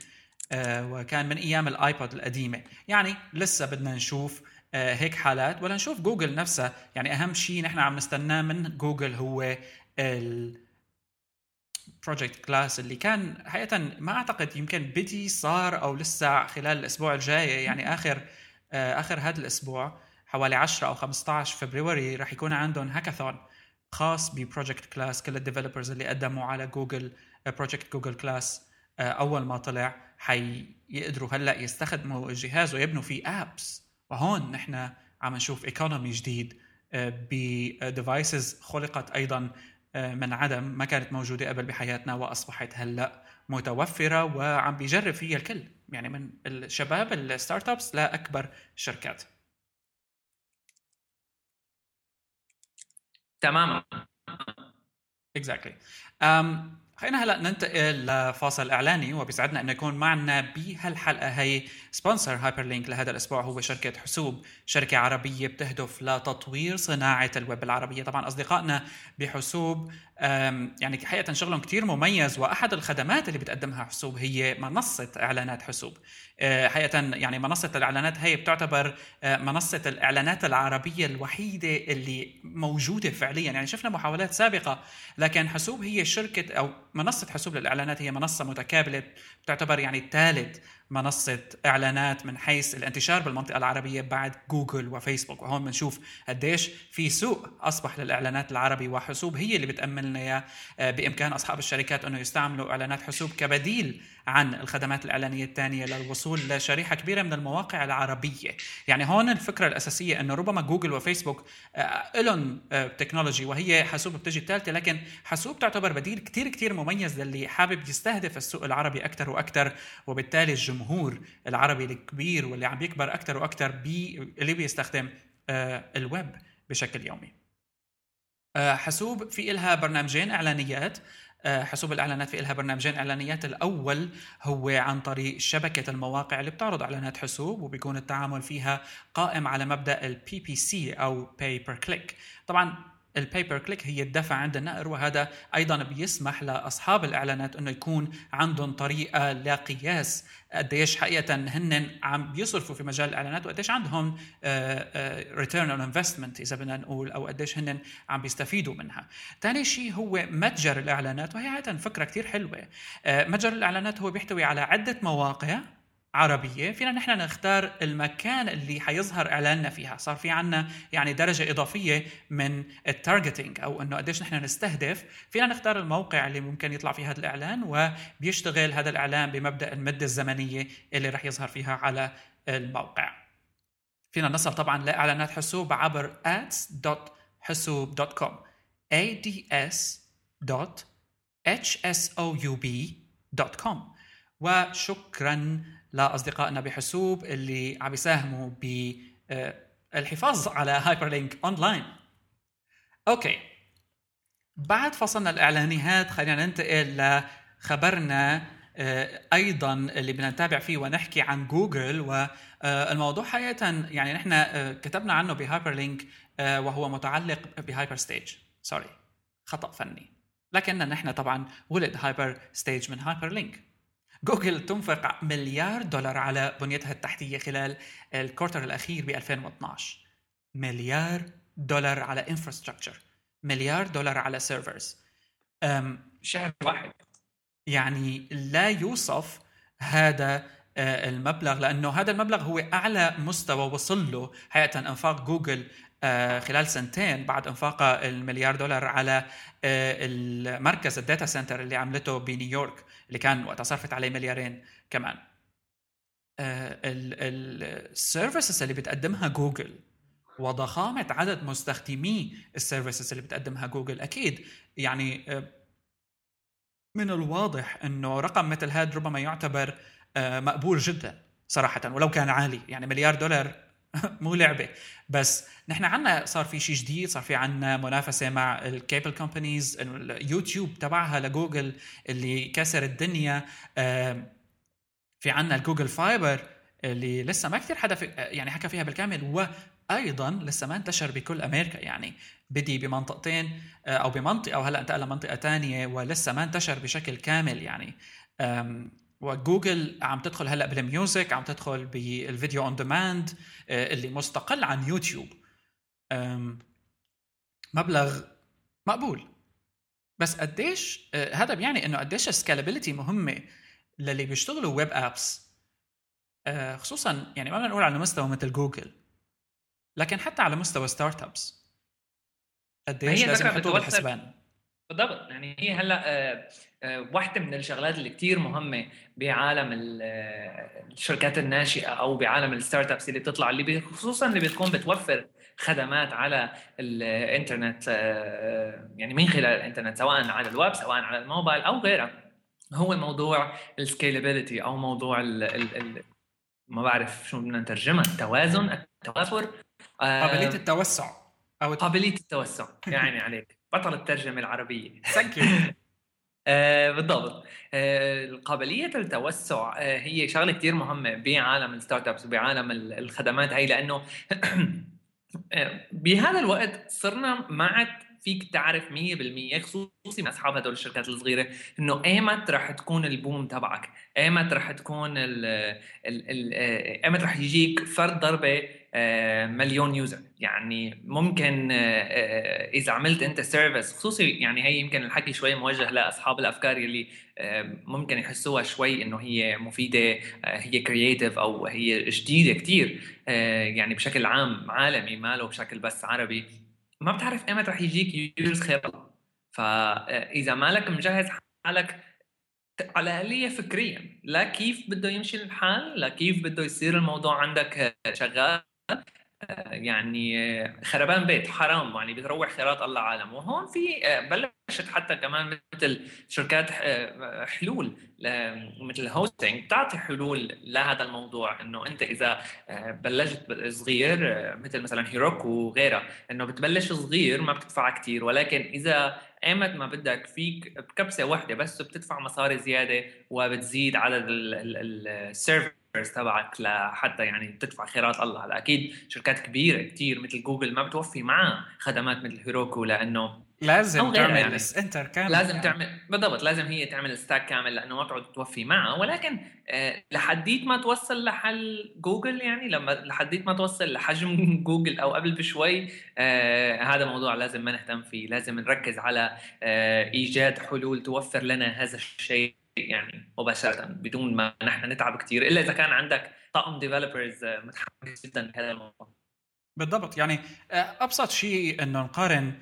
S1: وكان من أيام الايبود القديمة. يعني لسه بدنا نشوف هيك حالات. ولا نشوف جوجل نفسها. يعني أهم شيء نحن عم نستناه من جوجل هو ال Project Glass اللي كان حقيقه ما أعتقد يمكن بدي صار أو لسه خلال الأسبوع الجاي. يعني آخر آه، آخر هذا الأسبوع حوالي 10 أو 15 فبراير رح يكون عندهم هاكاثون خاص ب Project Glass كل ال developers اللي قدموا على جوجل Project جوجل Glass أول ما طلع حيقدروا هلأ يستخدموا الجهاز ويبنوا فيه apps وهون نحن عم نشوف economy جديد ب devices خلقت أيضا من عدم ما كانت موجودة قبل بحياتنا وأصبحت هلأ متوفرة وعم بيجرب فيها الكل. يعني من الشباب ال startups لأكبر الشركات.
S2: تماما.
S1: exactly exactly. um, خلينا هلأ ننتقل لفاصل إعلاني وبيسعدنا انه يكون معنا بهالحلقة هي sponsor هايبر لينك لهذا الأسبوع هو شركة حسوب شركة عربية بتهدف لتطوير صناعة الويب العربية. طبعا أصدقائنا بحسوب يعني حقيقة شغلهم كثير مميز وأحد الخدمات اللي بتقدمها حسوب هي منصة إعلانات حسوب. آه، حقيقة يعني منصة الإعلانات هي بتعتبر آه، منصة الإعلانات العربية الوحيدة اللي موجودة فعليا. يعني شفنا محاولات سابقة لكن حسوب هي شركة أو منصة حسوب للإعلانات هي منصة متكاملة تعتبر يعني ثالث منصة إعلانات من حيث الانتشار بالمنطقة العربية بعد جوجل وفيسبوك. وهون بنشوف قديش في سوق أصبح للإعلانات العربي وحسوب هي اللي بتأمن لنا آه، بإمكان أصحاب الشركات أنه يستعملوا إعلانات حسوب كبديل عن الخدمات الإعلانية الثانية للوصول لشريحة كبيرة من المواقع العربية. يعني هون الفكرة الأساسية أنه ربما جوجل وفيسبوك آه، لهم آه، technology وهي حسوب بتجي الثالثة لكن حسوب تعتبر بديل كتير كتير مميز للي حابب يستهدف السوق العربي أكثر وأكثر وبالتالي الجمهور العربي الكبير واللي عم بيكبر أكثر وأكثر بي اللي بيستخدم آه، الويب بشكل يومي. حسوب في إلها برنامجين إعلانيات. آه، حسوب الإعلانات في لها برنامجين إعلانيات. الأول هو عن طريق شبكة المواقع اللي بتعرض إعلانات حسوب وبيكون التعامل فيها قائم على مبدأ ال PPC أو pay per click طبعا ال pay per click هي الدفع عند النقر وهذا أيضا بيسمح لأصحاب الإعلانات إنه يكون عندهم طريقة لقياس قديش حقيقة هن عم بيصرفوا في مجال الإعلانات وقديش عندهم return on investment إذا بدنا نقول أو قديش هن عم بيستفيدوا منها. ثاني شيء هو متجر الإعلانات وهي عادة فكرة كثير حلوة. آه، متجر الإعلانات هو بيحتوي على عدة مواقع عربية. فينا نحن نختار المكان اللي حيظهر إعلاننا فيها. صار في عنا يعني درجة إضافية من التارجتينج أو أنه قديش نحن نستهدف. فينا نختار الموقع اللي ممكن يطلع فيه هذا الإعلان وبيشتغل هذا الإعلان بمبدأ المدة الزمنية اللي رح يظهر فيها على الموقع. فينا نصل طبعا لإعلانات حسوب عبر ads.hsoub.com ads.hsoub.com وشكرا لأصدقائنا بحسوب اللي عم يساهموا بالحفاظ على هايبر لينك online okay. بعد فاصلنا الإعلاني خلينا ننتقل لخبرنا آه، أيضا اللي بدنا نتابع فيه ونحكي عن جوجل والموضوع حقيقه يعني نحن آه، كتبنا عنه بهايبر لينك آه، وهو متعلق بهايبر ستيج sorry خطأ فني. لكن نحن طبعا ولد هايبر ستيج من هايبر لينك جوجل تنفق مليار دولار على بنيتها التحتية خلال ال quarter الأخير ب 2012 مليار دولار على infrastructure مليار دولار على servers
S2: شهر واحد.
S1: يعني لا يوصف هذا آه، المبلغ لأنه هذا المبلغ هو أعلى مستوى وصل له حقيقه أنفاق جوجل آه، خلال سنتين بعد انفاقها المليار دولار على آه، المركز ال data center اللي عملته بنيويورك. اللي كان وقتها صرفت عليه مليارين كمان. آه، ال services اللي بتقدمها جوجل وضخامة عدد مستخدمي ال services اللي بتقدمها جوجل أكيد. يعني من الواضح إنه رقم مثل هذا ربما يعتبر مقبول جدا صراحة ولو كان عالي. يعني مليار دولار مو لعبة. بس نحن عنا صار في شيء جديد صار في عنا منافسة مع ال cable companies اليوتيوب تبعها لجوجل اللي كسر الدنيا. في عنا الجوجل فايبر اللي لسه ما كثير حدا في يعني حكى فيها بالكامل وأيضا لسه ما انتشر بكل أمريكا. يعني بدا بمنطقتين آه، أو بمنطقة وهلا انتقل لمنطقة ثانية ولسه ما انتشر بشكل كامل يعني. وجوجل عم تدخل هلأ بال music عم تدخل بال video on demand اللي مستقل عن يوتيوب. مبلغ مقبول. بس قديش آه، هذا بيعني إنه قديش ال scalability مهمة للي بيشتغلوا web apps آه، خصوصا يعني ما بدنا نقول على مستوى مثل جوجل لكن حتى على مستوى startups قديش لازم يحطوا بالحسبان.
S2: بالضبط. يعني هي هلأ آه، آه، واحدة من الشغلات اللي كتير مهمة بعالم الشركات الناشئة أو بعالم ال startups اللي بتطلع اللي خصوصا اللي بتكون بتوفر خدمات على الإنترنت يعني من خلال الإنترنت سواء على الويب سواء على الموبايل أو غيرها. هو موضوع ال scalability أو موضوع ال ال ما بعرف شو بدنا نترجمها التوازن التوافر
S1: قابلية التوسع
S2: أو قابلية التوسع يعني عليك. بطل الترجمة العربية.
S1: thank
S2: آه بالضبط. آه قابلية التوسع آه هي شغلة كثير مهمة بعالم ال startups وبعالم الخدمات هي لأنه آه، بهذا الوقت صرنا ما عاد فيك تعرف 100% خصوصي من أصحاب هدول الشركات الصغيرة إنه إيمت رح تكون ال boom تبعك، إيمت رح تكون ال ال إيمت رح يجيك فرد ضربة مليون user يعني ممكن آه، آه، إذا عملت أنت service خصوصي يعني هي يمكن الحكي شوي موجه لأصحاب الأفكار اللي ممكن يحسوها شوي إنه هي مفيدة هي creative أو هي جديدة كثير يعني بشكل عام عالمي ماله بشكل بس عربي. ما بتعرف ايمتى رح يجيك users خير فاذا مالك مجهز حالك على الآلية فكريا لا كيف بده يمشي الحال لا كيف بده يصير الموضوع عندك شغال. يعني خربان بيت حرام يعني بتروح خيرات الله عالم. وهون في بلشت حتى كمان مثل شركات حلول مثل hosting بتعطي حلول لهذا الموضوع. إنه أنت إذا بلشت صغير مثل مثلا هيروكو وغيرها إنه بتبلش صغير ما بتدفع كثير ولكن إذا ايمت ما بدك فيك بكبسة واحدة بس بتدفع مصاري زيادة وبتزيد عدد ال server تبعك لحتى يعني تدفع خيرات الله هلا أكيد شركات كبيرة كثير مثل جوجل ما بتوفي معها خدمات مثل هيروكو لأنه
S1: لازم تعمل يعني. انتر كامل
S2: لازم يعني. تعمل بالضبط لازم هي تعمل stack كامل لأنه ما بتعود توفي معها ولكن آه لحديت ما توصل لحل جوجل يعني لما لحديت ما توصل لحجم جوجل أو قبل بشوي آه هذا موضوع لازم ما نهتم فيه لازم نركز على آه إيجاد حلول توفر لنا هذا الشيء يعني مباشرة بدون ما نحن نتعب كثير إلا إذا كان عندك طاقم developers متحمس جدا بهذا الموضوع.
S1: بالضبط. يعني آه، أبسط شيء انه نقارن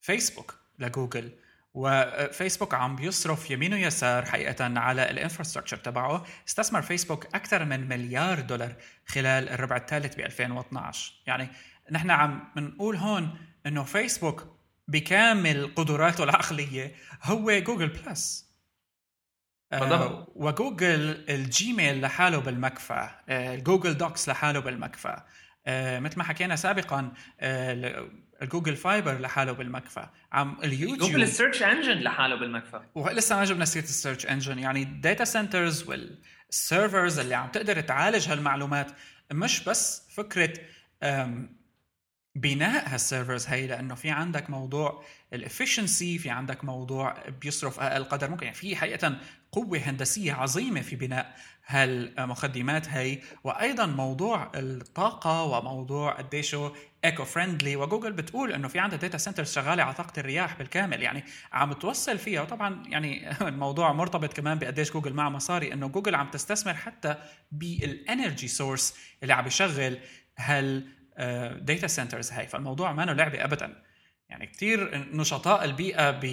S1: فيسبوك لجوجل وفيسبوك عم بيصرف يمين ويسار حقيقة على ال infrastructure تبعه. استثمر فيسبوك أكثر من مليار دولار خلال الربع الثالث ب 2012 يعني نحن عم بنقول هون إنه فيسبوك بكامل قدراته العقلية هو جوجل بلس آه وجوجل الجيميل لحاله بالمكفى آه جوجل دوكس لحاله بالمكفى. آه مثل ما حكينا سابقا الجوجل فايبر لحاله بالمكفى. عم اليوتيوب
S2: جوجل السيرش انجن لحاله بالمكفى.
S1: ولسه ما جبنا سيرة ال search engine. يعني ال data centers وال servers اللي عم تقدر تعالج هالمعلومات. مش بس فكرة بناء هال servers هي لأنه في عندك موضوع ال efficiency في عندك موضوع بيصرف أقل قدر ممكن. يعني في حقيقه قوة هندسية عظيمة في بناء هالمقدمات هي وأيضا موضوع الطاقة وموضوع قديش eco friendly وجوجل بتقول إنه في عندها data centers شغالة على طاقة الرياح بالكامل. يعني عم توصل فيها. وطبعا يعني الموضوع مرتبط كمان بقديش جوجل مع مصاري. إنه جوجل عم تستثمر حتى بال energy source اللي عم يشغل هال data centers هاي. فالموضوع ما لعبة ابدا. يعني كثير نشطاء البيئة ب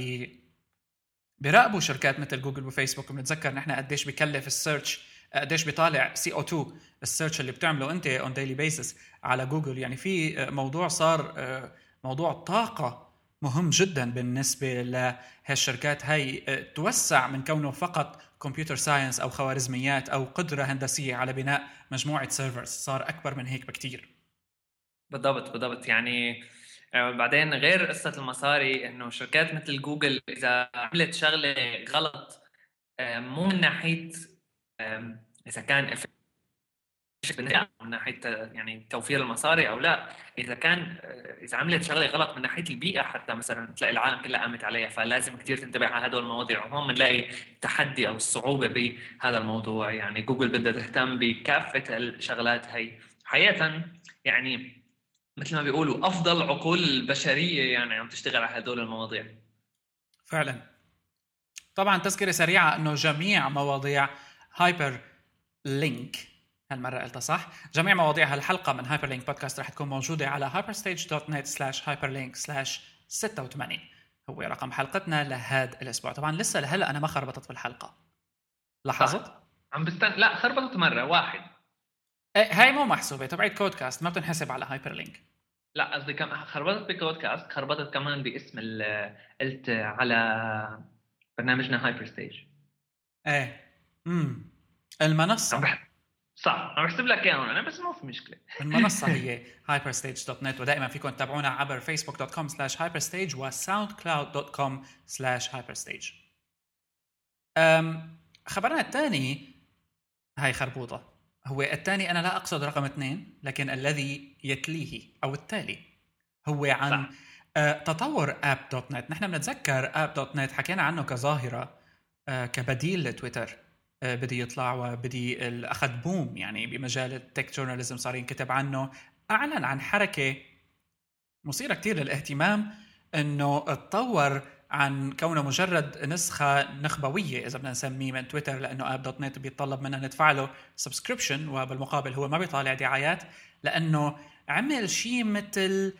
S1: بيراقبوا شركات مثل جوجل وفيسبوك. بنتذكر نحن قديش بكلف ال search قديش بيطالع CO 2 ال search اللي بتعمله انت on daily basis على جوجل. يعني في موضوع صار موضوع الطاقه مهم جدا بالنسبة لهالشركات. هاي توسع من كونه فقط computer science أو خوارزميات أو قدرة هندسية على بناء مجموعة servers صار أكبر من هيك بكثير
S2: بالضبط بالضبط. يعني بعدين غير قصة المصاري إنه شركات مثل جوجل إذا عملت شغلة غلط آه، مو من ناحية إذا كان من ناحية يعني توفير المصاري أو لا. إذا كان آه، إذا عملت شغلة غلط من ناحية البيئة حتى مثلا تلاقي العالم كلها قامت عليها فلازم كثير تنتبه على هدول المواضيع وهون بنلاقي التحدي أو الصعوبة بهذا الموضوع. يعني جوجل بدها تهتم بكافة الشغلات هي. حقيقة يعني مثل ما بيقولوا أفضل عقول البشرية يعني عم تشتغل على هدول المواضيع.
S1: فعلا. طبعا تذكرة سريعة إنه جميع مواضيع هايبر لينك هالمرة قلتها صح؟ جميع مواضيع هالحلقة من هايبر لينك بودكاست رح تكون موجودة على hyperstage.net slash hyperlink slash 86 هو رقم حلقتنا لهذا الأسبوع. طبعا لسه لهلأ أنا ما خربطت في الحلقة. لاحظت؟
S2: عم بستنى لا خربطت مرة واحد.
S1: هاي مو محسوبة تبعت كودكاست ما بتنحسب على هايبر لينك
S2: لا قصدي كم خربطت بكودكاست خربطت كمان باسم قلت على برنامجنا هايبر ستيج
S1: إيه. امم
S2: المنصة. صح عم بحسب لك إياهم أنا بس ما في مشكلة.
S1: المنصة هي hyperstage.net ودائما فيكم تتابعونا عبر facebook.com slash hyperstage و soundcloud.com slash hyperstage. خبرنا الثاني هاي خربوطة. هو الثاني أنا لا أقصد رقم اثنين لكن الذي يتليه أو التالي. هو عن صح. آه، تطور App.net نحن بنتذكر App.net حكينا عنه كظاهرة آه، كبديل لتويتر. آه، بدي يطلع وبدي أخذ boom يعني بمجال ال tech journalism صار ينكتب عنه. أعلن عن حركة مثيرة كثير للاهتمام إنه تطور عن كونه مجرد نسخة نخبوية إذا بدنا نسميه من تويتر لأنه App.net بيتطلب منا ندفع له subscription وبالمقابل هو ما بيطالع دعايات لأنه عمل شيء مثل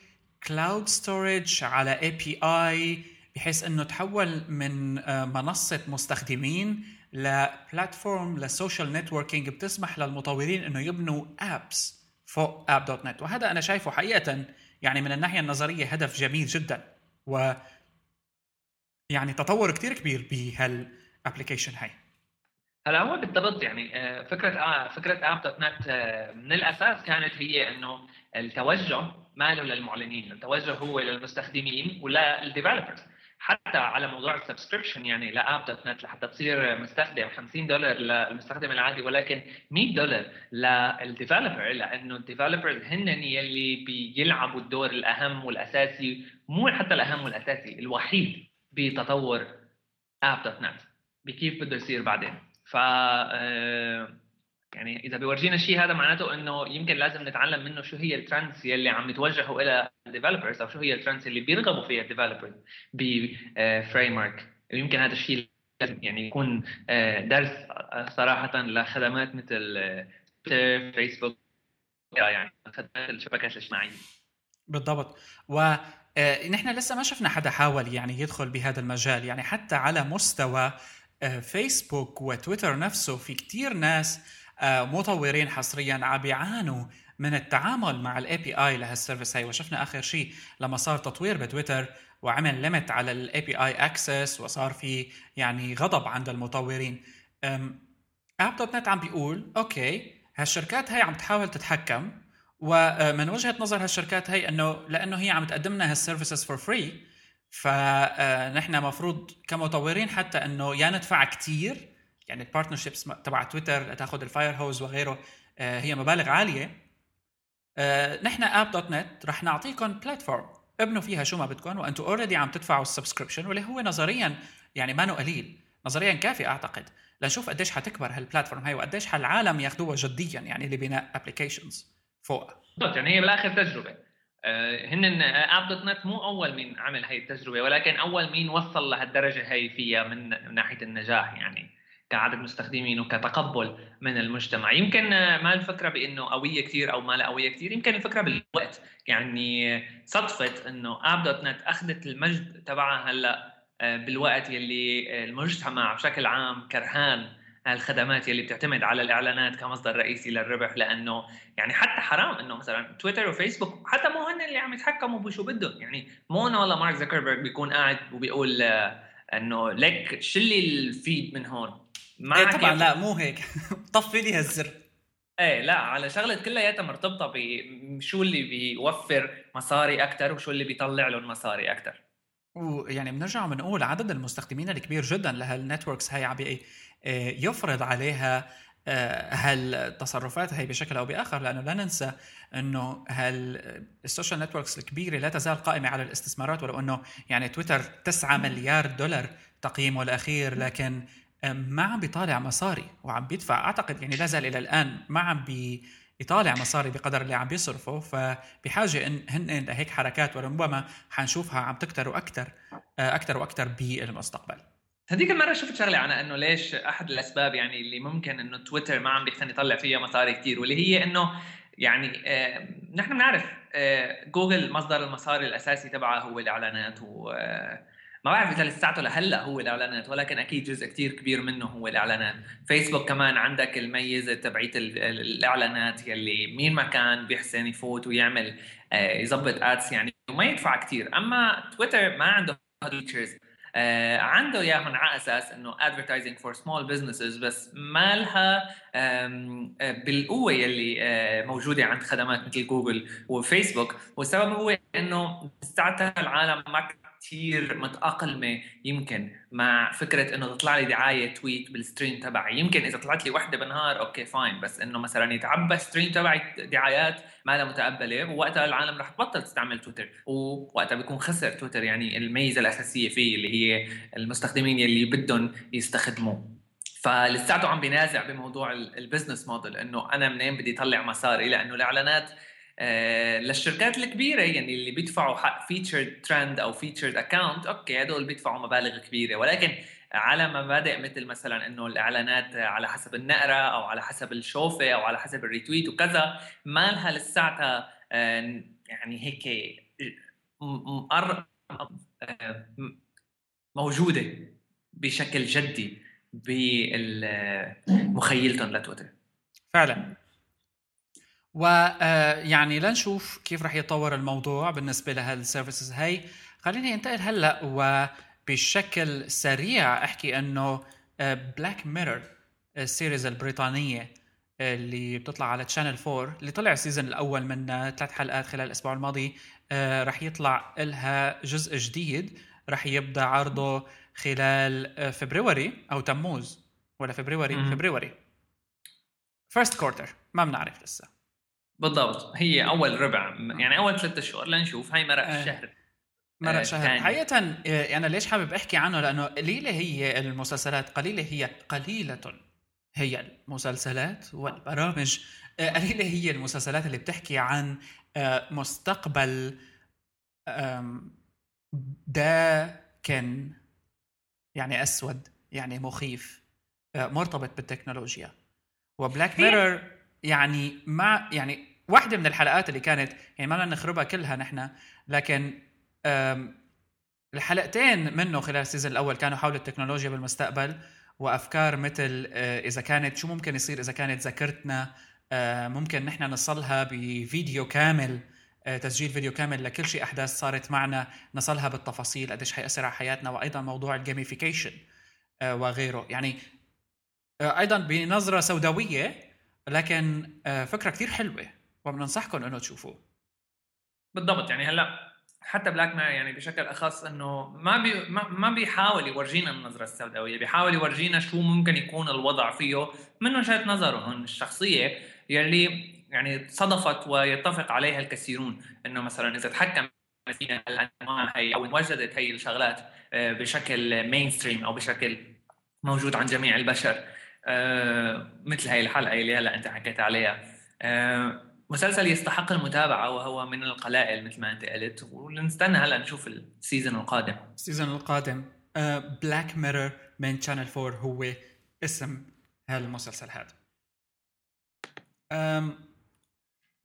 S1: cloud storage على API بحيث إنه تحول من آه، منصة مستخدمين ل platform لل social networking بتسمح للمطورين إنه يبنوا apps فوق App.net. وهذا أنا شايفه حقيقة يعني من الناحية النظرية هدف جميل جدا. و يعني تطور كتير كبير بهال application هاي.
S2: هلا هو بالضبط يعني آه، فكرة آه فكرة App.net من الأساس كانت هي إنه التوجه ما له للمعلنين، التوجه هو للمستخدمين ولل developers حتى على موضوع ال subscription يعني ل App.net لحتى تصير مستخدم 50 دولار للمستخدم العادي ولكن 100 دولار لل developer لأنه ال developers هن يلي بيلعبوا الدور الأهم والأساسي مو حتى الأهم والأساسي الوحيد. بتطور App.net بكيف بده يصير بعدين. ف آه، يعني إذا بيورجينا شيء هذا معناته إنه يمكن لازم نتعلم منه شو هي ال trends يلي عم يتوجهوا إلى ال developers أو شو هي ال trends اللي بيرغبوا فيها ال developers ب framework ويمكن هذا الشيء لازم يعني يكون آه، درس صراحة لخدمات مثل فيسبوك يعني خدمات الشبكات الاجتماعية.
S1: بالضبط. و آه، نحن لسه ما شفنا حدا حاول يعني يدخل بهذا المجال. يعني حتى على مستوى آه، فيسبوك وتويتر نفسه في كتير ناس آه، مطورين حصريا عم بيعانوا من التعامل مع ال API لهال service هاي. وشفنا آخر شيء لما صار تطوير بتويتر وعمل limit على ال API access وصار في يعني غضب عند المطورين. App.net عم بيقول okay هالشركات هاي عم تحاول تتحكم ومن وجهة نظر هالشركات هي إنه لأنه هي عم تقدم لنا هال services for free فنحن مفروض كمطورين حتى إنه يا ندفع كثير يعني ال partnerships تبع تويتر لتاخذ ال fire hose وغيره آه، هي مبالغ عالية. آه، نحن App.net رح نعطيكم platform ابنوا فيها شو ما بدكم وأنتم already عم تدفعوا ال subscription واللي هو نظريا يعني ما قليل نظريا كافي أعتقد. لنشوف قديش حتكبر هال platform هاي وقديش حالعالم ياخذوها جديا يعني لبناء applications فوق.
S2: يعني هي بالآخر تجربة. آه، هن App.net مو أول مين عمل هاي التجربة ولكن أول مين وصل لهالدرجة هاي فيها من ناحية النجاح يعني كعدد مستخدمين وكتقبل من المجتمع. يمكن ما الفكرة بإنه قوية كثير أو ما لا قوية كثير يمكن الفكرة بالوقت. يعني صدفه إنه App.net أخذت المجد تبعها هلأ آه، بالوقت يلي المجتمع بشكل عام كرهان الخدمات يلي بتعتمد على الإعلانات كمصدر رئيسي للربح لأنه يعني حتى حرام إنه مثلا تويتر وفيسبوك حتى مو هن اللي عم يتحكموا بشو بدهم. يعني مو إنه والله مارك زكربرج بيكون قاعد وبيقول آه، إنه لك شلي ال feed من هون؟
S1: ما إيه طبعا لا مو هيك. طفي لي هالزر.
S2: إيه لا على شغلة كلياتها مرتبطه بشو اللي بيوفر مصاري أكثر وشو اللي بيطلع لهم مصاري أكثر
S1: ويعني بنرجع بنقول عدد المستخدمين الكبير جدا لهال networks هاي عم يفرض عليها آه، هالتصرفات هي بشكل أو بآخر لأنه لا ننسى إنه هال social networks الكبيرة لا تزال قائمة على الاستثمارات ولو إنه يعني تويتر 9 مليار دولار تقييمه الأخير لكن آه، ما عم بيطالع مصاري وعم بيدفع. أعتقد يعني لا زال إلى الآن ما عم بي يطالع مصاري بقدر اللي عم بيصرفه. فبحاجة إن هن لهيك حركات وربما حنشوفها عم تكتر وأكثر أكثر وأكثر بالمستقبل.
S2: هذيك المرة شفت شغلة عن إنه ليش أحد الأسباب يعني اللي ممكن إنه تويتر ما عم بيقتني يطلع فيها مصاري كثير واللي هي إنه يعني آه نحن بنعرف آه جوجل مصدر المصاري الأساسي تبعها هو الإعلانات و آه ما بعرف إذا لساته لهلأ هو الإعلانات ولكن أكيد جزء كتير كبير منه هو الإعلانات. فيسبوك كمان عندك الميزه تبعيت الإعلانات يلي مين ما كان بيحسن يفوت ويعمل آه، يظبط ads يعني وما يدفع كثير أما تويتر ما عنده features عنده إياهم على أساس إنه advertising for small businesses بس ما لها آه، بالقوة يلي آه موجودة عند خدمات مثل جوجل وفيسبوك والسبب هو إنه ساعتها العالم ما كثير متأقلمة يمكن مع فكرة إنه تطلع لي دعاية tweet بال stream تبعي. يمكن إذا طلعت لي وحدة بالنهار okay fine بس إنه مثلا يتعبى stream تبعي دعايات ما لها متقبلة ووقتها العالم رح تبطل تستعمل تويتر ووقتها بيكون خسر تويتر يعني الميزة الأساسية فيه اللي هي المستخدمين اللي بدهم يستخدموه. فلساته عم بينازع بموضوع ال business model إنه أنا منين بدي اطلع مصاري لأنه الإعلانات للشركات الكبيرة يعني اللي بيدفعوا حق featured trend أو featured account okay هدول بيدفعوا مبالغ كبيرة. ولكن على مبادئ مثل مثلا إنه الإعلانات على حسب النقرة أو على حسب الشوفة أو على حسب ال retweet وكذا ما لها لساتها آه، يعني هيك آه، موجودة بشكل جدي بمخيلتهم لتويتر.
S1: فعلا. ويعني آه، لنشوف كيف رح يتطور الموضوع بالنسبة لهال services هي خليني انتقل هلأ وبشكل سريع أحكي إنه Black Mirror ال series البريطانية اللي بتطلع على Channel 4 اللي طلع ال season الأول منها ثلاث حلقات خلال الأسبوع الماضي آه، رح يطلع لها جزء جديد رح يبدأ عرضه خلال آه، فبراير أو تموز ولا فبراير فبراير first quarter ما بنعرف لسه.
S2: بالضبط. هي أول ربع يعني أول ثلاثة شهور لنشوف. هاي مرق آه. الشهر
S1: مرق آه شهر. حقيقة آه، أنا ليش حابب أحكي عنه؟ لأنه قليلة هي المسلسلات قليلة هي قليلة هي المسلسلات والبرامج آه، قليلة هي المسلسلات اللي بتحكي عن مستقبل داكن يعني أسود يعني مخيف مرتبط بالتكنولوجيا. و Black Mirror يعني ما يعني واحدة من الحلقات اللي كانت يعني ما بدنا نخربها كلها نحن لكن الحلقتين منه خلال ال season الأول كانوا حول التكنولوجيا بالمستقبل وأفكار مثل آه، إذا كانت شو ممكن يصير إذا كانت ذاكرتنا؟ آه، ممكن نحن نصلها بفيديو كامل آه، تسجيل فيديو كامل لكل شيء أحداث صارت معنا نصلها بالتفاصيل قديش حيأثر على حياتنا وأيضا موضوع ال gamification وغيره. يعني أيضا بنظرة سوداوية لكن آه، فكرة كثير حلوة وبننصحكم إنه تشوفوه.
S2: بالضبط يعني هلأ حتى Black Mirror يعني بشكل أخص إنه ما بي ما بيحاول يورجينا النظرة السوداوية بيحاول يورجينا شو ممكن يكون الوضع فيه من وجهة نظرهم الشخصية يلي يعني صدفت ويتفق عليها الكثيرون. إنه مثلا إذا تحكم فينا الأنواع هي أو وجدت هي الشغلات آه، بشكل mainstream أو بشكل موجود عند جميع البشر مثل هاي الحلقة اللي هلأ أنت حكيت عليها. آه، مسلسل يستحق المتابعة وهو من القلائل مثل ما أنت قلت ونستنى هلأ نشوف السيزون القادم.
S1: السيزون القادم. بلاك ميرور من Channel 4 هو اسم هذا. المسلسل هذا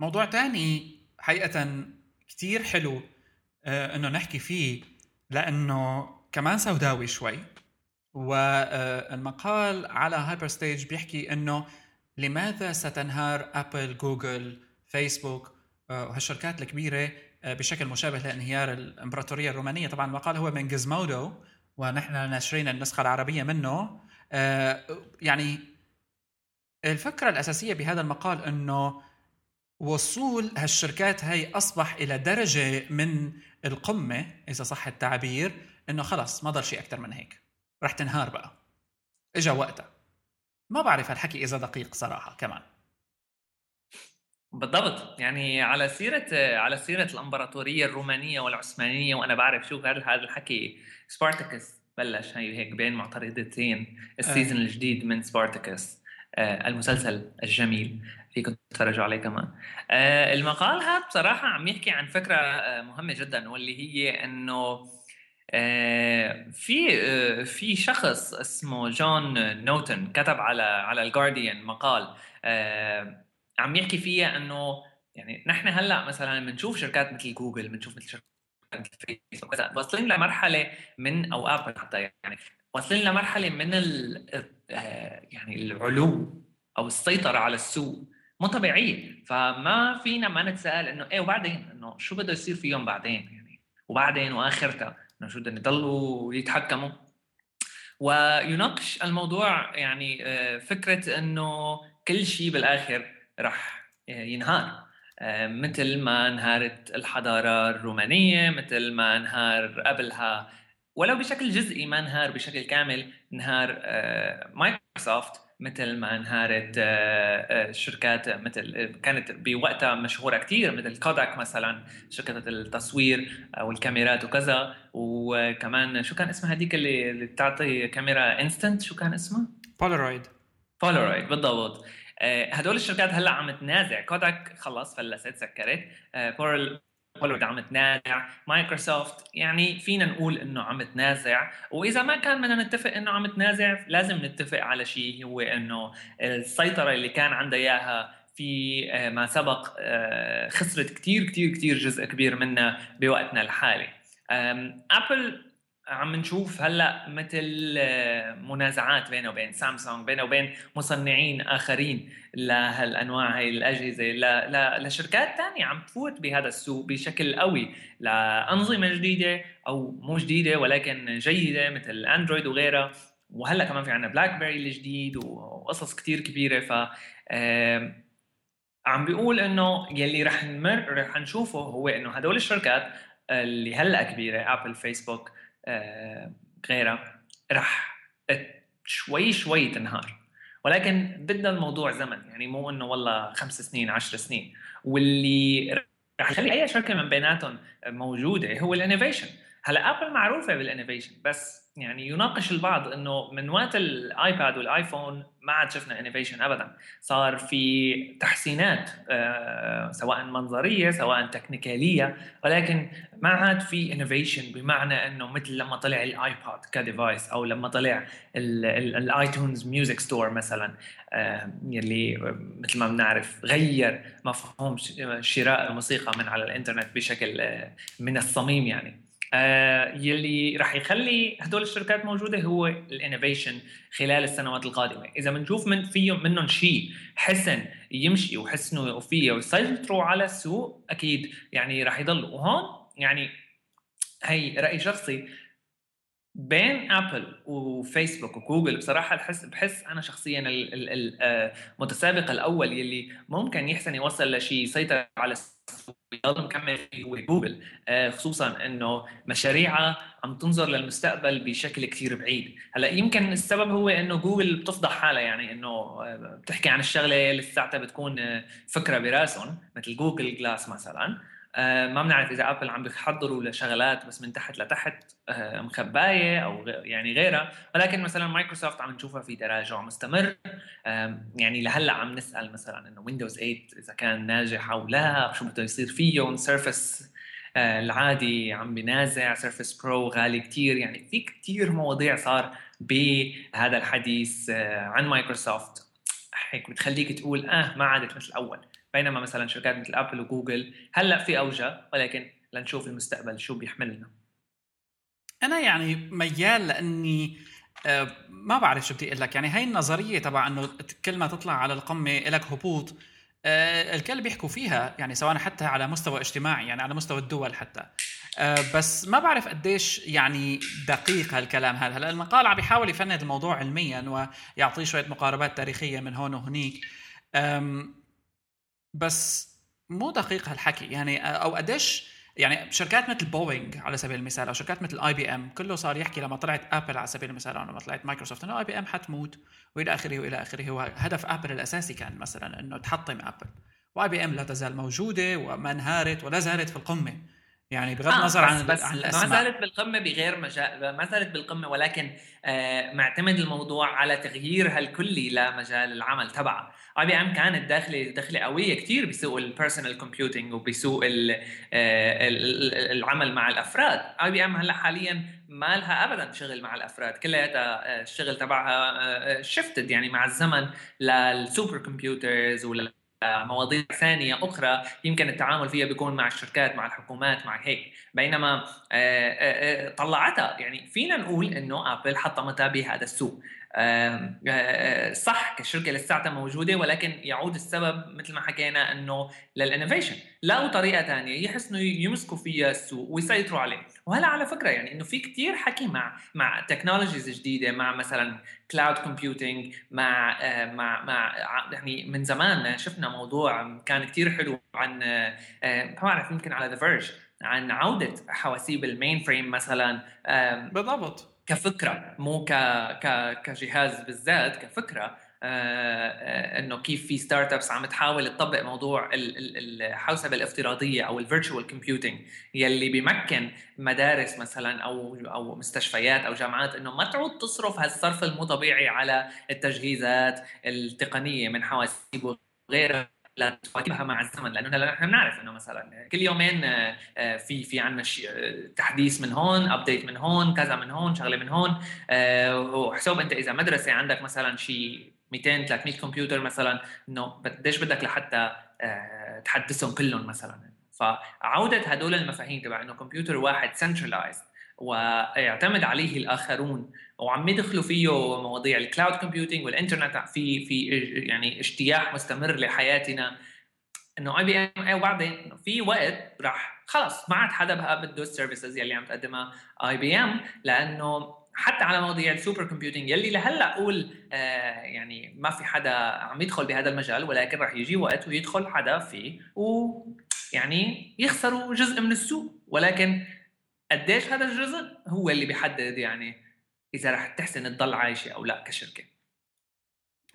S1: موضوع تاني حقيقة كتير حلو آه، إنه نحكي فيه لأنه كمان سوداوي شوي. والمقال على Hyperstage بيحكي إنه لماذا ستنهار Apple Google Facebook وهالشركات الكبيرة آه، بشكل مشابه لانهيار الإمبراطورية الرومانية. طبعا المقال هو من Gizmodo ونحن ناشرين النسخة العربية منه. آه، يعني الفكرة الأساسية بهذا المقال إنه وصول هالشركات هاي أصبح إلى درجة من القمة إذا صح التعبير إنه خلص ما ضل شيء أكثر من هيك. رح تنهار بقى. إجا وقتها. ما بعرف هالحكي إذا دقيق صراحة كمان.
S2: بالضبط. يعني على سيرة على سيرة الإمبراطورية الرومانية والعثمانية وأنا بعرف شو هذا الحكي. Spartacus بلش هي هيك بين معترضتين ال season آه. الجديد من Spartacus آه المسلسل الجميل فيكم تتفرجوا عليه كمان. آه المقال هذا بصراحة عم يحكي عن فكرة آه مهمة جدا واللي هي إنه آه، في آه، في شخص اسمه John Naughton كتب على على The Guardian مقال آه، عم يحكي فيها إنه يعني نحن هلأ مثلا بنشوف شركات مثل جوجل بنشوف مثل الفيسبوك واصلين لمرحلة من أو ابل حتى يعني واصلين لمرحلة من آه، يعني العلو أو السيطرة على السوق مو طبيعية. فما فينا ما نتساءل إنه إيه وبعدين إنه شو بده يصير فيهم بعدين يعني وبعدين وآخرتها. شو بدهم يضلوا يتحكموا. ويناقش الموضوع يعني آه، فكرة إنه كل شيء بالآخر راح آه، ينهار. آه، مثل ما انهارت الحضارة الرومانية مثل ما انهار قبلها ولو بشكل جزئي ما انهار بشكل كامل انهار مايكروسوفت. مثل ما انهارت آه، آه، شركات مثل كانت بوقتها مشهورة كثير مثل Kodak مثلا شركة التصوير أو الكاميرات وكذا. وكمان شو كان اسمها هذيك اللي, اللي بتعطي كاميرا instant شو كان اسمها؟
S1: بولارويد
S2: بولارويد بالضبط. آه، هدول الشركات هلأ عم تنازع. Kodak خلص فلست سكرت. هوليوود عم تنازع. مايكروسوفت يعني فينا نقول إنه عم تنازع. وإذا ما كان بدنا نتفق إنه عم تنازع لازم نتفق على شيء هو إنه السيطرة اللي كان عندها إياها في آه، ما سبق آه، خسرت كثير كثير كثير جزء كبير منها بوقتنا الحالي. Apple عم نشوف هلأ مثل آه، منازعات بينه وبين سامسونج بينه وبين مصنعين آخرين لهالأنواع هاي الأجهزة. لشركات ثانية عم تفوت بهذا السوق بشكل قوي. لأنظمة جديدة أو مو جديدة ولكن جيدة مثل Android وغيرها. وهلأ كمان في عندنا BlackBerry الجديد وقصص كثير كبيرة. ف عم بيقول إنه يلي رح نمر رح نشوفه هو إنه هدول الشركات اللي هلأ كبيرة Apple Facebook غيرها رح شوي شوي تنهار. ولكن بدنا الموضوع زمن يعني مو إنه والله خمس سنين عشر سنين. واللي رح يخلي أي شركة من بيناتهم موجودة هو ال innovation. هلأ Apple معروفة بال innovation بس يعني يناقش البعض إنه من وقت ال iPad وال iPhone ما عاد شفنا innovation ابدا. صار في تحسينات آه، سواء منظرية سواء تكنيكالية ولكن ما عاد في innovation بمعنى إنه مثل لما طلع ال iPad ك device أو لما طلع ال iTunes Music Store مثلا آه، يلي مثل ما بنعرف غير مفهوم شراء الموسيقى من على الإنترنت بشكل آه، من الصميم يعني. يلي راح يخلي هدول الشركات موجودة هو ال innovation خلال السنوات القادمة. إذا بنشوف من فيهم منهم شيء حسن يمشي وحسنوا فيه ويسيطروا على السوق أكيد يعني راح يضلوا. وهون يعني هي رأي شخصي. بين آبل وفيسبوك وجوجل بصراحة بحس بحس أنا شخصيا المتسابق آه، الأول يلي ممكن يحسن يوصل لشيء يسيطر على يضل مكمل هو جوجل. آه، خصوصا إنه مشاريعها عم تنظر للمستقبل بشكل كثير بعيد. هلأ يمكن السبب هو إنه جوجل بتفضح حالها يعني إنه آه، بتحكي عن الشغلة لساتها بتكون فكرة براسهم مثل Google Glass مثلا. ما بنعرف إذا Apple عم بيحضروا لشغلات بس من تحت لتحت آه، مخباية أو يعني غيرها. ولكن مثلا مايكروسوفت عم نشوفها في تراجع مستمر. يعني لهلأ عم نسأل مثلا إنه Windows 8 إذا كان ناجح أو لا شو بده يصير فيه Surface آه، العادي عم بينازع Surface Pro غالي كتير. يعني في كتير مواضيع صار بهذا الحديث عن مايكروسوفت هيك بتخليك تقول آه ما عادت مثل الأول. بينما مثلا شركات مثل ابل وجوجل هلأ في أوجه ولكن لنشوف المستقبل شو بيحملنا.
S1: أنا يعني ميال لأني آه، ما بعرف شو بدي أقول لك. يعني هاي النظرية تبع إنه كل ما تطلع على القمة لك هبوط آه، الكل بيحكوا فيها يعني سواء حتى على مستوى اجتماعي يعني على مستوى الدول حتى. آه، بس ما بعرف قديش يعني دقيق هالكلام هذا. هلأ المقال عم بيحاول يفند الموضوع علميا ويعطيه شوية مقاربات تاريخية من هون وهنيك. بس مو دقيق هالحكي. يعني أو قديش يعني شركات مثل بوينغ على سبيل المثال أو شركات مثل IBM كله صار يحكي لما طلعت Apple على سبيل المثال أو لما طلعت مايكروسوفت إنه IBM حتموت وإلى آخره وإلى آخره. هو هدف Apple الأساسي كان مثلا إنه تحطم Apple و IBM لا تزال موجودة وما انهارت ولا زالت في القمة. يعني بغض آه النظر عن
S2: بس عن الأسماء. ما زالت بالقمة بغير مجال ما زالت بالقمة ولكن آه معتمد الموضوع على تغييرها الكلي لمجال العمل تبعها آي بي إم كانت داخله دخله قوية كثير بسوق ال personal computing وبسوق العمل مع الأفراد. آي بي إم هلأ حاليا ما لها ابدا شغل مع الأفراد. كلياتها آه، الشغل تبعها shifted آه، يعني مع الزمن لل super computers ولا مواضيع ثانية أخرى يمكن التعامل فيها بيكون مع الشركات مع الحكومات مع هيك. بينما طلعتها. يعني فينا نقول إنه آبل حطمتها بهذا السوق. صح كشركة لساتها موجودة ولكن يعود السبب مثل ما حكينا إنه لل innovation. لقوا طريقة ثانية يحسنوا يمسكوا فيها السوق ويسيطروا عليه. وهلا على فكرة يعني إنه في كثير حكي مع مع technologies جديدة مع مثلا cloud computing مع مع مع يعني من زمان شفنا موضوع كان كثير حلو عن ما بعرف يمكن على The Verge عن عودة حواسيب ال mainframe مثلا
S1: بالضبط.
S2: كفكرة مو ك... ك... كجهاز بالذات كفكرة. آه، آه، إنه كيف في startups عم تحاول تطبق موضوع الحوسبة الافتراضية أو ال virtual computing يلي بيمكن مدارس مثلا أو أو مستشفيات أو جامعات إنه ما تعود تصرف هالصرف المو طبيعي على التجهيزات التقنية من حواسيب وغيرها لتواكبها مع الزمن لأنه هلا نحن بنعرف إنه مثلا كل يومين آه، آه، في في عندنا آه، تحديث من هون update من هون كذا من هون شغلة من هون وحسب أنت إذا مدرسة عندك مثلا شيء 200 300 كمبيوتر مثلا إنه قديش بدك لحتى تحدثهم كلهم مثلا؟ فعودة هدول المفاهيم تبع إنه كمبيوتر واحد centralized ويعتمد عليه الآخرون وعم يدخلوا فيه مواضيع ال cloud computing والإنترنت في في يعني اجتياح مستمر لحياتنا. إنه اي بي ام وبعدين في وقت راح خلص ما عاد حدا بقى بده ال services يلي عم تقدمها اي بي ام لأنه حتى على مواضيع ال super computing يلي لهلأ أقول آه يعني ما في حدا عم يدخل بهذا المجال ولكن راح يجي وقت ويدخل حدا فيه ويعني يخسروا جزء من السوق. ولكن قديش هذا الجزء هو اللي بيحدد يعني إذا رح تحسن تضل عايشة أو لا كشركة.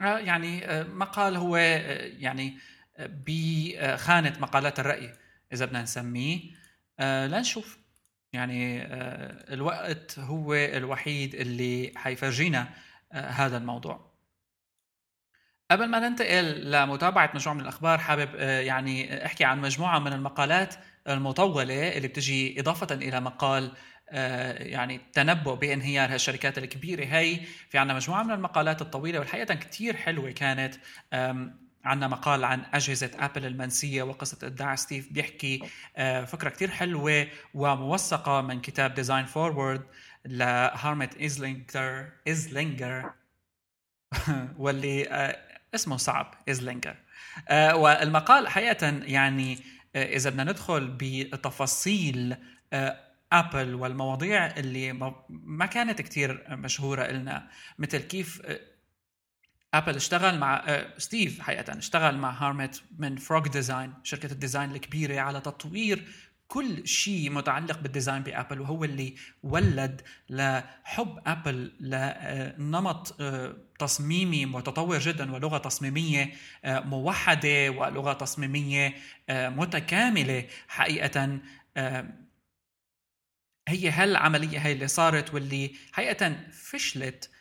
S1: آه يعني آه، مقال هو آه، يعني آه، بخانة مقالات الرأي إذا بدنا نسميه. لنشوف. يعني الوقت هو الوحيد اللي حيفرجينا هذا الموضوع. قبل ما ننتقل لمتابعة مجموعة من الأخبار حابب يعني أحكي عن مجموعة من المقالات المطولة اللي بتجي إضافة إلى مقال آه، يعني تنبؤ بانهيار هالشركات الكبيرة. هي في عنا مجموعة من المقالات الطويلة والحقيقة كتير حلوة كانت عندنا مقال عن أجهزة أبل المنسية وقصة إبداع ستيف بيحكي آه، فكرة كتير حلوة وموثقة من كتاب Design Forward لهارتموت إسلينجر إسلينجر. واللي آه، اسمه صعب إسلينجر. والمقال حقيقة يعني إذا بدنا ندخل بتفاصيل آبل والمواضيع اللي ما كانت كتير مشهورة لنا مثل كيف ابل آه، اشتغل مع آه، ستيف حقيقه اشتغل مع هارتموت من Frog Design شركة ال design الكبيرة على تطوير كل شيء متعلق بال design بابل وهو اللي ولد لحب آبل لنمط آه، تصميمي متطور جدا ولغة تصميمية موحدة ولغة تصميمية متكاملة حقيقه هي هالعملية هي اللي صارت واللي حقيقه فشلت آه،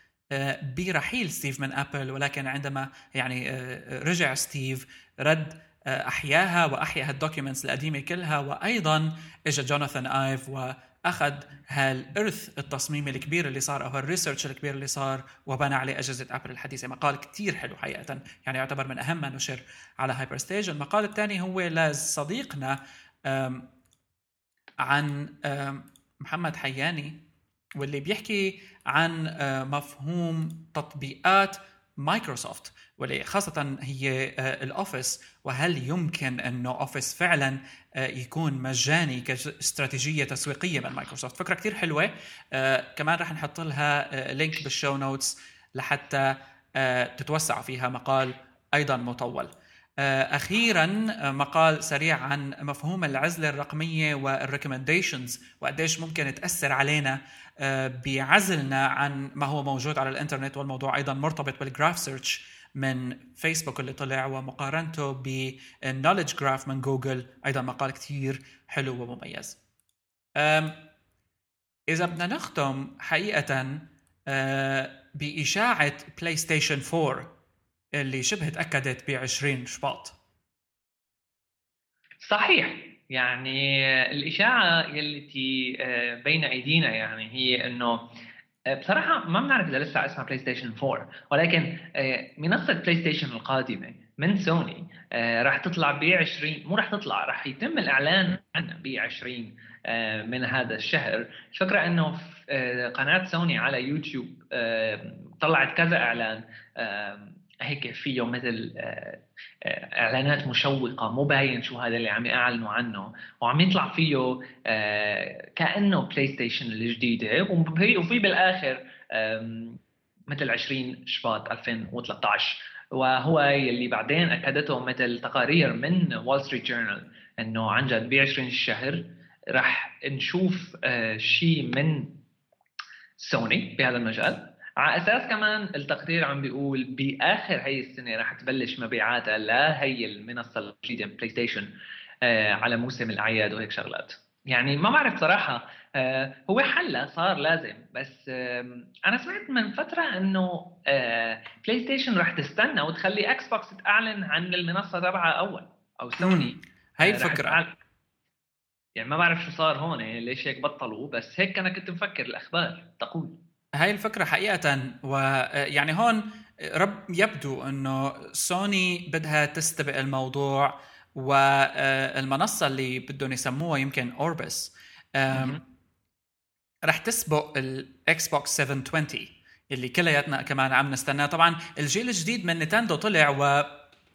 S1: برحيل ستيف من أبل ولكن عندما يعني آه، رجع ستيف رد آه، أحياها وأحيا هال documents القديمة كلها وأيضا اجى جوناثان آيف وأخذ هالإرث التصميمي الكبير اللي صار أو هال research الكبير اللي صار وبنى عليه أجهزة أبل الحديثة. مقال كتير حلو حقيقة يعني يعتبر من أهم ما نشر على هايبرستيج المقال الثاني هو لصديقنا عن محمد حياني. واللي بيحكي عن آه، مفهوم تطبيقات مايكروسوفت واللي خاصة هي آه، الأوفيس وهل يمكن أنه أوفيس فعلا آه، يكون مجاني كاستراتيجية تسويقية من مايكروسوفت؟ فكرة كتير حلوة. كمان رح نحط لها link بال show notes لحتى تتوسعوا فيها مقال أيضا مطول. أخيرا آه، مقال سريع عن مفهوم العزله الرقمية وال recommendations وقديش ممكن تأثر علينا آه، بعزلنا عن ما هو موجود على الإنترنت والموضوع أيضا مرتبط بال Graph Search من فيسبوك اللي طلع ومقارنته بال Knowledge Graph من جوجل أيضا مقال كثير حلو ومميز. إذا بدنا نختم حقيقه بإشاعة بلاي ستيشن 4 اللي شبه تأكدت ب 20 شباط.
S2: صحيح. يعني الإشاعة التي آه، بين أيدينا يعني هي إنه آه، بصراحة ما بنعرف إذا لسه اسمها بلاي ستيشن 4 ولكن آه، منصة بلاي ستيشن القادمة من سوني راح تطلع ب 20 مو راح تطلع راح يتم الإعلان عنها ب 20 آه من هذا الشهر. الفكرة إنه آه قناة سوني على يوتيوب طلعت كذا إعلان آه هيك فيه مثل آه، آه، إعلانات مشوقة مو باين شو هذا اللي عم يعلنوا عنه وعم يطلع فيه آه، كأنه بلاي ستيشن الجديدة وفي بالآخر مثل 20 شباط 2013 وهو اللي بعدين أكدته مثل تقارير من وول ستريت جورنال إنه عن جد ب 20 الشهر راح نشوف شيء من سوني بهذا المجال. على أساس كمان التقرير عم بيقول بآخر هي السنة رح تبلش مبيعاتها لهي المنصة الجديدة PlayStation آه على موسم الأعياد وهيك شغلات. يعني ما بعرف صراحة آه هو حلا صار لازم بس آه أنا سمعت من فترة إنه آه PlayStation رح تستنى وتخلي Xbox تعلن عن المنصة تبعها أول أو سوني
S1: هي آه، الفكرة.
S2: يعني ما بعرف شو صار هون ليش هيك بطلوا بس هيك أنا كنت مفكر الأخبار تقول.
S1: هاي الفكرة حقيقة ويعني هون رب يبدو إنه سوني بدها تستبق الموضوع والمنصة اللي بدهم يسموها يمكن Orbis رح تسبق ال Xbox 720 اللي كلياتنا كمان عم نستناه. طبعا الجيل الجديد من Nintendo طلع و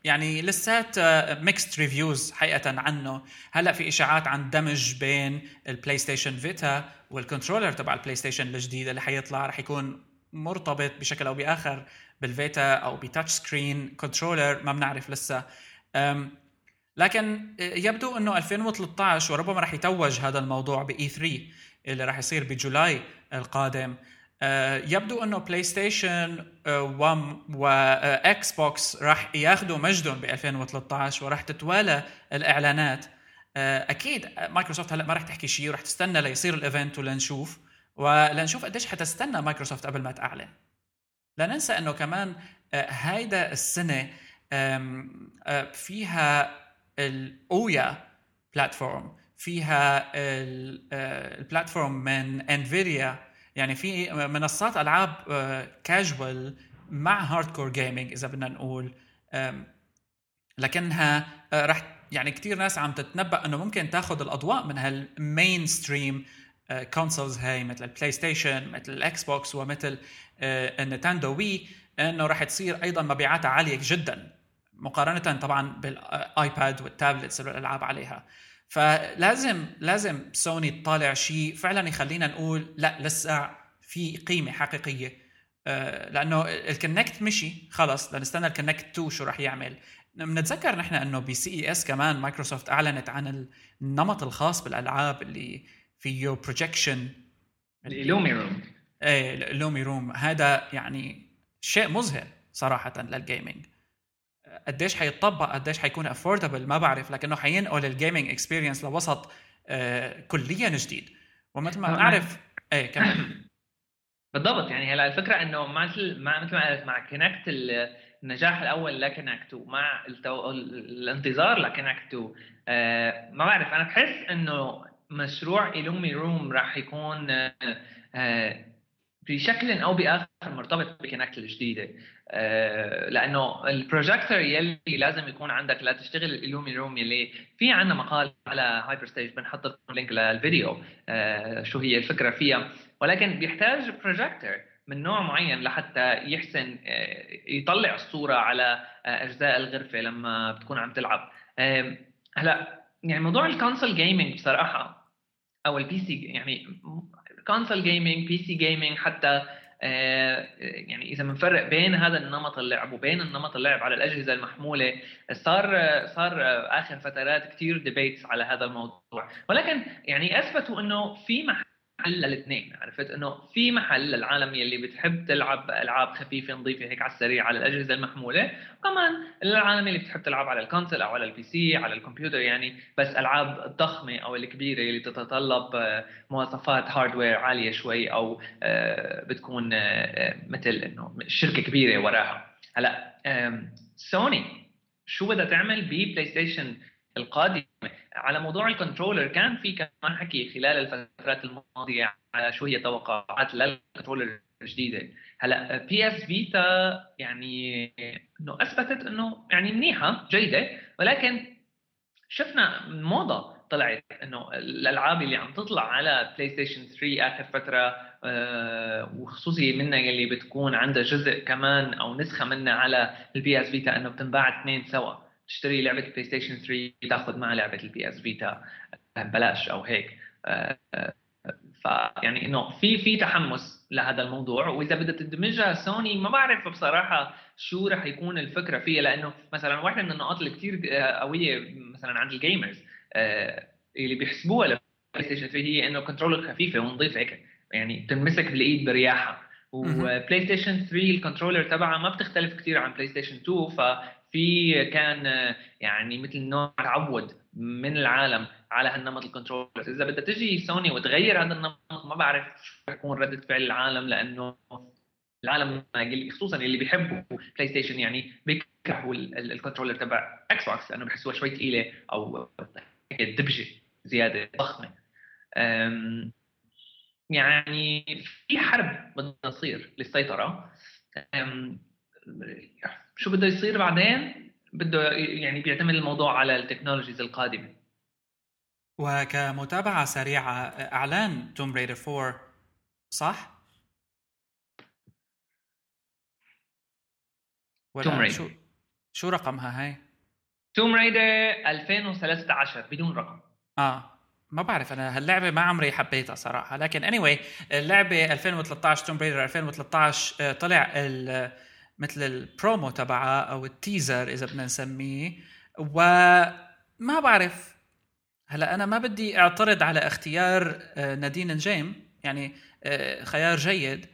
S1: يعني لسات mixed reviews حقيقة عنه. هلأ في إشاعات عن دمج بين ال PlayStation Vita وال controller تبع ال PlayStation الجديد اللي حيطلع رح يكون مرتبط بشكل أو بآخر بال Vita أو ب touch screen controller ما بنعرف لسه. لكن يبدو إنه 2013 وربما رح يتوج هذا الموضوع ب E3 اللي رح يصير بجولاي القادم. آه، يبدو أنه PlayStation و Xbox راح ياخذوا مجدهم ب 2013 وراح تتوالى الإعلانات. آه، أكيد مايكروسوفت هلأ ما راح تحكي شيء وراح تستنى ليصير ال event ولنشوف. ولنشوف قديش حتستنى مايكروسوفت قبل ما تعلن. لا ننسى أنه كمان آه، هيدا السنة فيها ال Ouya platform فيها ال platform من Nvidia يعني في منصات ألعاب كاجوال آه، مع hardcore gaming إذا بدنا نقول لكنها آه، رح يعني كثير ناس عم تتنبأ إنه ممكن تاخذ الأضواء من هال mainstream consoles هاي مثل ال PlayStation مثل ال Xbox ومثل آه، ال Nintendo Wii إنه راح تصير أيضا مبيعاتها عالية جدا مقارنة طبعا بال iPad وال tablets والالعاب عليها. فلازم لازم سوني تطالع شيء فعلا يخلينا نقول لا لسه في قيمة حقيقية. آه، لأنه ال Kinect مشي خلص لنستنى ال Kinect 2 شو راح يعمل. بنتذكر نحن إنه ب CES كمان مايكروسوفت أعلنت عن النمط الخاص بالألعاب اللي فيه projection
S2: ال IllumiRoom
S1: إيه ال IllumiRoom هذا يعني شيء مذهل صراحة لل gaming قديش حيتطبق قديش حيكون affordable ما بعرف لكنه حينقل ال gaming experience لوسط آه كليا جديد. ومثل ما بنعرف إيه كمان
S2: بالضبط. يعني هلا الفكرة إنه مثل مع مثل ما قلت مع Kinect النجاح الأول ل Kinect ومع التو... الانتظار ل Kinect 2 آه ما بعرف. أنا بحس إنه مشروع IllumiRoom راح يكون آه بشكل أو بآخر مرتبط ب Kinect الجديدة. آه، لأنه البروجيكتور يلي لازم يكون عندك لتشتغل ال IllumiRoom يلي في عندنا مقال على Hyperstage بنحط لكم link للفيديو آه، شو هي الفكرة فيها. ولكن بيحتاج بروجيكتور من نوع معين لحتى يحسن آه، يطلع الصورة على أجزاء الغرفة لما بتكون عم تلعب. هلا يعني موضوع ال console gaming بصراحة أو ال PC يعني console gaming PC gaming حتى آه، يعني إذا بنفرق بين هذا النمط اللعب وبين النمط اللعب على الأجهزة المحمولة صار صار آخر فترات كثير debates على هذا الموضوع. ولكن يعني أثبتوا إنه في محل للاثنين. عرفت؟ إنه في محل للعالم يلي بتحب تلعب ألعاب خفيفة نظيفة هيك على السريع على الأجهزة المحمولة. وكمان العالم اللي بتحب تلعب على ال console أو على ال PC على الكمبيوتر يعني بس ألعاب الضخمه أو الكبيرة اللي تتطلب آه، مواصفات hardware عالية شوي أو آه، بتكون آه، مثل إنه شركة كبيرة وراها. هلأ سوني شو بدها تعمل ب PlayStation القادمة؟ على موضوع ال controller كان في كمان حكي خلال الفترات الماضية على شو هي توقعات لل controller جديده هلأ PS Vita يعني إنه أثبتت إنه يعني منيحة جيدة ولكن شفنا موضة طلعت إنه الألعاب اللي عم تطلع على PlayStation 3 آخر فترة آه وخصوصي منها يلي بتكون عندها جزء كمان أو نسخة منها على ال PS Vita إنه بتنباع اثنين سوا. تشتري لعبة PlayStation 3 تاخذ معها لعبة ال PS Vita ببلاش أو هيك. آه فيعني إنه في في تحمس لهذا الموضوع. وإذا بدها تدمجها سوني ما بعرف بصراحة شو رح يكون الفكرة فيها. لأنه مثلا واحدة من النقاط اللي كثير قوية مثلا عند ال gamers آه، اللي بيحسبوها لل PlayStation 3 هي إنه controller خفيفة ونظيفه هيك. يعني تنمسك بالإيد برياحة. و PlayStation 3 ال controller تبعها ما بتختلف كثير عن PlayStation 2 ففي كان يعني مثل نوع تعود من العالم على هالنمط ال controllers إذا بدها تجي سوني وتغير هذا النمط ما بعرف شو رح يكون ردة فعل العالم لأنه العالم خصوصا اللي بيحبوا PlayStation يعني بيكرهوا ال controller تبع Xbox لأنه بحسوها شوي ثقيله أو دبجة زيادة ضخمة. يعني في حرب بدها تصير للسيطرة. شو بده يصير بعدين؟ بده يعني بيعتمد الموضوع على technologies القادمة.
S1: وكمتابعة سريعة إعلان Tomb Raider 4 صح؟ Tomb Raider شو شو رقمها هاي؟
S2: Tomb Raider 2013 بدون رقم.
S1: آه ما بعرف أنا هاللعبة ما عمري حبيتها صراحة. لكن anyway اللعبة 2013 Tomb Raider 2013 طلع مثل البرومو تبعها أو ال teaser إذا بدنا نسميه. وما بعرف هلا أنا ما بدي أعترض على اختيار آه، نادين نجيم يعني آه، خيار جيد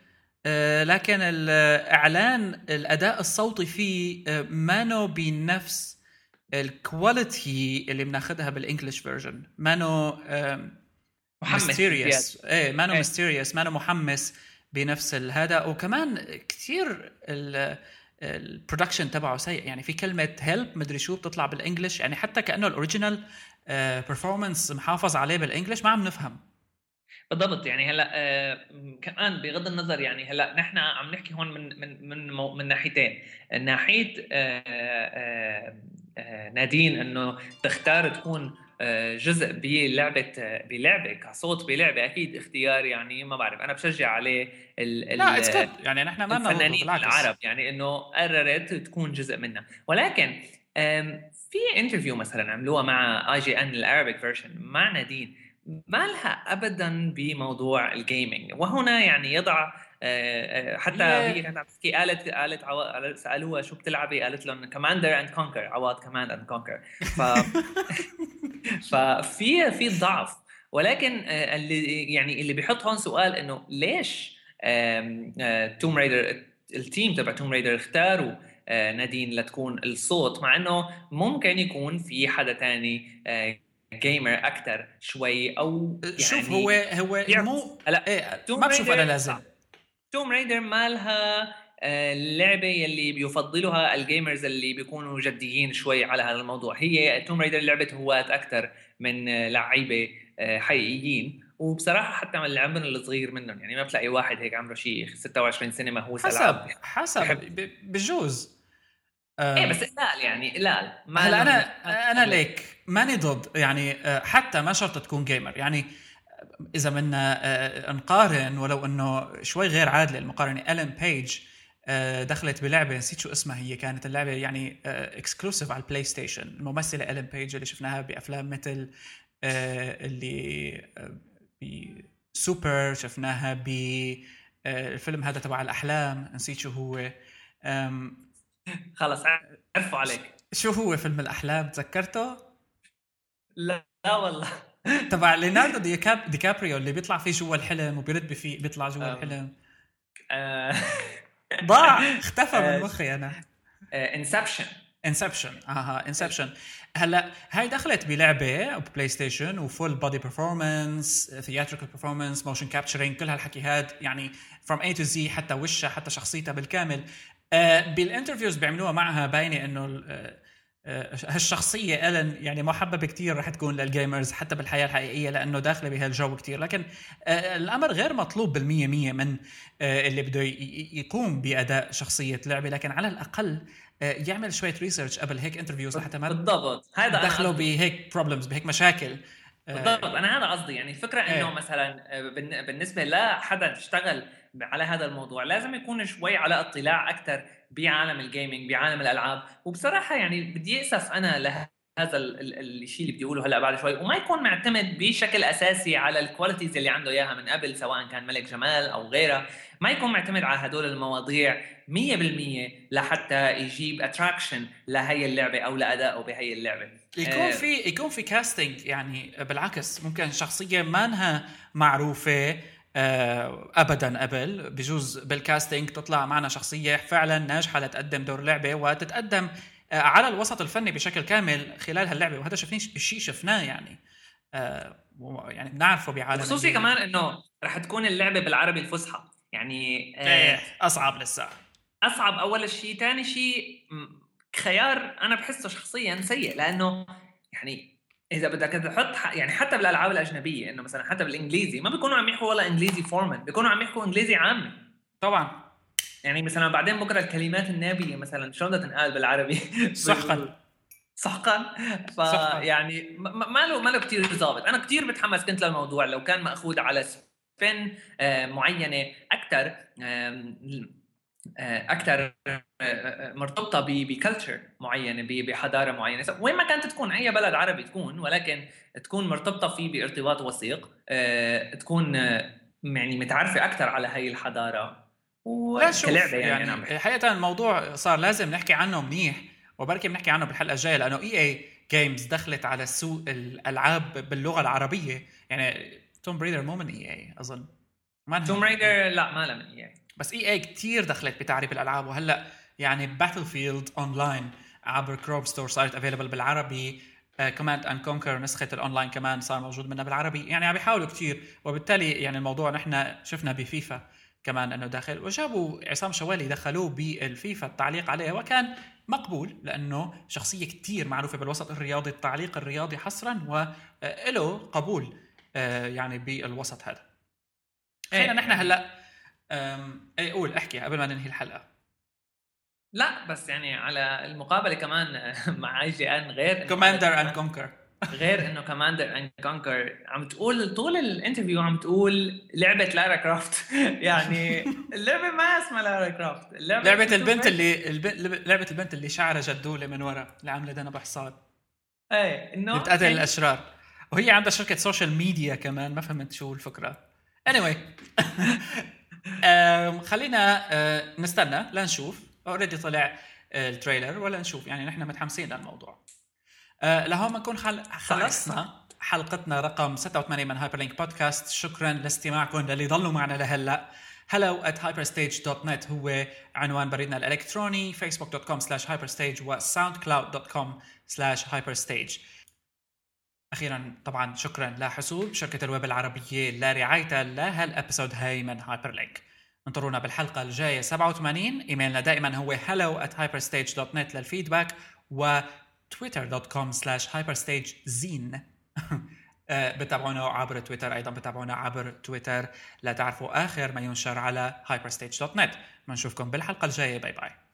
S1: آه، لكن الإعلان الأداء الصوتي فيه مانو بنفس ال quality اللي بناخذها بال English version مانو محمس إيه مانو إيه. mysterious مانو محمس. بنفس هذا وكمان كثير ال production تبعه سيء. يعني في كلمة help مدري شو بتطلع بال English. يعني حتى كأنه ال original performance محافظ عليه بال English ما عم نفهم.
S2: بالضبط. يعني هلأ آه كمان بغض النظر يعني هلأ نحن عم نحكي هون من من من من ناحيتين. ناحية آه آه آه نادين إنه تختار تكون آه، جزء بلعبة بلعبة كصوت بلعبة أكيد اختيار يعني ما بعرف. أنا بشجع عليه
S1: ال لا it's يعني نحن ما
S2: الفنانين العرب يعني إنه قررت تكون جزء منها. ولكن في interview مثلا عملوها مع IGN ال Arabic version مع نادين. ما لها ابدا بموضوع ال gaming وهنا يعني يضع آه، آه، حتى هي كانت عم تحكي قالت قالت سألوها شو بتلعبي؟ قالت لهم Commander and Conquer عوض Command and Conquer ف ففي في ضعف. ولكن آه، اللي يعني اللي بيحط هون سؤال إنه ليش Tomb Raider ال team تبع Tomb Raider اختاروا نادين لتكون الصوت مع إنه ممكن يكون في حدا تاني gamer أكثر شوي أو
S1: يعني شوف هو هو مو لا إيه ما بشوف أنا لازم.
S2: Tomb Raider مالها اللعبة يلي بيفضلها ال gamers اللي بيكونوا جديين شوي على هذا الموضوع. هي Tomb Raider لعبة هواة أكثر من لعيبة آه، حقيقيين. وبصراحة حتى من العمر الصغير منهم يعني ما بتلاقي واحد هيك عمره شيء 26 سنة ما هو
S1: حسب حسب بجوز.
S2: إيه بس قلال يعني قلال
S1: هلا أنا أنا ليك ماني ضد يعني آه، حتى ما شرط تكون gamer يعني إذا بدنا آه، نقارن ولو أنه شوي غير عادلة المقارنة. ألين بيج آه، دخلت بلعبة نسيت شو اسمها هي كانت اللعبة يعني exclusive على ال PlayStation الممثلة ألين بيج اللي شفناها بأفلام مثل اللي سوبر شفناها ب الفيلم هذا تبع الأحلام نسيت شو هو.
S2: خلص عرفوا عليك.
S1: شو هو فيلم الأحلام؟ تذكرته؟
S2: لا لا والله.
S1: تبع ليوناردو دي, كاب دي كابريو اللي بيطلع فيه جوا الحلم وبيرد فيه بيطلع جوا الحلم. آه. ضاع! اختفى من آه. مخي أنا.
S2: Inception
S1: Inception آها Inception هلا هاي دخلت بلعبة PlayStation و full body performance theatrical performance motion capturing كل هالحكي هاد يعني from A to Z حتى وشها حتى شخصيتها بالكامل. آه بال interviews بيعملوها معها باينة إنه هالشخصية ألن يعني محببة كتير رح تكون لل gamers حتى بالحياة الحقيقية لأنه داخلة بهالجو كتير. لكن الأمر غير مطلوب بالمية مية من اللي بده يقوم بأداء شخصية لعبة. لكن على الأقل يعمل شوية research قبل هيك interviews لحتى
S2: ما بالضبط.
S1: هذا دخلوا بهيك problems بهيك مشاكل.
S2: بالضبط. أنا هذا قصدي. يعني الفكرة إنه إيه. مثلا بالنسبة لحدا اشتغل على هذا الموضوع لازم يكون شوي على اطلاع أكثر بعالم ال gaming بعالم الألعاب. وبصراحة يعني بدي أسف أنا له هذا الشيء اللي بدي أقوله هلأ بعد شوي. وما يكون معتمد بشكل أساسي على ال qualities اللي عنده إياها من قبل سواء كان ملك جمال أو غيره. ما يكون معتمد على هدول المواضيع 100% لحتى يجيب attraction لهي اللعبة أو لأدائه بهي اللعبة.
S1: يكون آه، في يكون في كاستنج يعني بالعكس. ممكن شخصية ما إنها معروفة ابدا قبل بجوز بالكاستنج تطلع معنا شخصية فعلا ناجحة لتقدم دور لعبة وتتقدم آه، على الوسط الفني بشكل كامل خلال هاللعبة. وهذا شفناه الشيء شفناه يعني. يعني بنعرفه بعالم
S2: خصوصي كمان إنه رح تكون اللعبة بالعربي الفصحى. يعني
S1: إيه أصعب لسه
S2: أصعب أول شيء. ثاني شيء خيار أنا بحسه شخصيا سيء. لأنه يعني إذا بدك تحط يعني حتى بالألعاب الأجنبية إنه مثلا حتى بالإنجليزي ما بيكونوا عم يحكوا والله إنجليزي formal بيكونوا عم يحكوا إنجليزي عامي.
S1: طبعا.
S2: يعني مثلا بعدين بكرة الكلمات النابية مثلا شلون بدها تنقال بالعربي؟
S1: سحقا
S2: سحقا فيعني ما له ما له كثير ظابط أنا كثير بتحمس كنت للموضوع لو كان مأخوذ على سبين آه، معينة أكثر أكثر آه، مرتبطة ب culture معينة بحضارة معينة. وين ما كانت تكون أي بلد عربي تكون ولكن تكون مرتبطة فيه بارتباط وثيق تكون يعني متعرفة أكثر على هي الحضارة.
S1: وكلعبه يعني, يعني حقيقة الموضوع صار لازم نحكي عنه منيح وبركي بنحكي عنه بالحلقة الجاية لأنه EA Games دخلت على سوق الألعاب باللغة العربية. يعني Tomb Raider مو من EA أظن.
S2: ما Tomb Raider لا ما له من EA.
S1: بس EA كثير دخلت بتعريب الألعاب وهلأ يعني Battlefield Online عبر كروب ستور صارت available بالعربي Command and Conquer نسخة الاونلاين كمان صار موجود منها بالعربي. يعني عم بيحاولوا كثير وبالتالي يعني الموضوع نحن شفنا بفيفا كمان إنه داخل وجابوا عصام شوالي دخلوه بالفيفا التعليق عليه وكان مقبول لأنه شخصية كثير معروفة بالوسط الرياضي التعليق الرياضي حصرا وله قبول آه، يعني بالوسط هذا. خلينا نحن هلأ اي قول احكي قبل ما ننهي الحلقة.
S2: لا بس يعني على المقابلة كمان مع IGN غير
S1: Command and Conquer
S2: غير إنه Command and Conquer عم تقول طول ال interview عم تقول لعبة لارا كرافت. يعني اللعبة ما اسمها لارا كرافت.
S1: اللعبة لعبة البنت اللي لعبة البنت اللي شعرها جدولة من ورا اللي عاملة دنا بحصان.
S2: إيه إنه
S1: بتقتل يعني الأشرار. وهي عندها شركة social media كمان ما فهمت شو الفكرة. Anyway. خلينا أه، نستنى لنشوف already طلع ال trailer ولا نشوف. يعني نحن متحمسين للموضوع. أه، لهون بنكون خلصنا حلقتنا رقم 86 من هايبر لينك بودكاست شكرا لاستماعكم للي ضلوا معنا لهلأ. Hello at hyperstage.net هو عنوان بريدنا الإلكتروني facebook.com slash hyperstage و soundcloud.com slash hyperstage. أخيرا طبعا شكرا لحسوب شركة الويب العربية لرعايتها لهال episode هاي من هايبر لينك انطرونا بالحلقة الجاية 87 إيميلنا دائما هو hello at hyperstage.net لل feedback و twitter.com slash hyperstagezine بتابعونا عبر تويتر أيضا بتابعونا عبر تويتر لتعرفوا آخر ما ينشر على hyperstage.net بنشوفكم بالحلقة الجاية. bye bye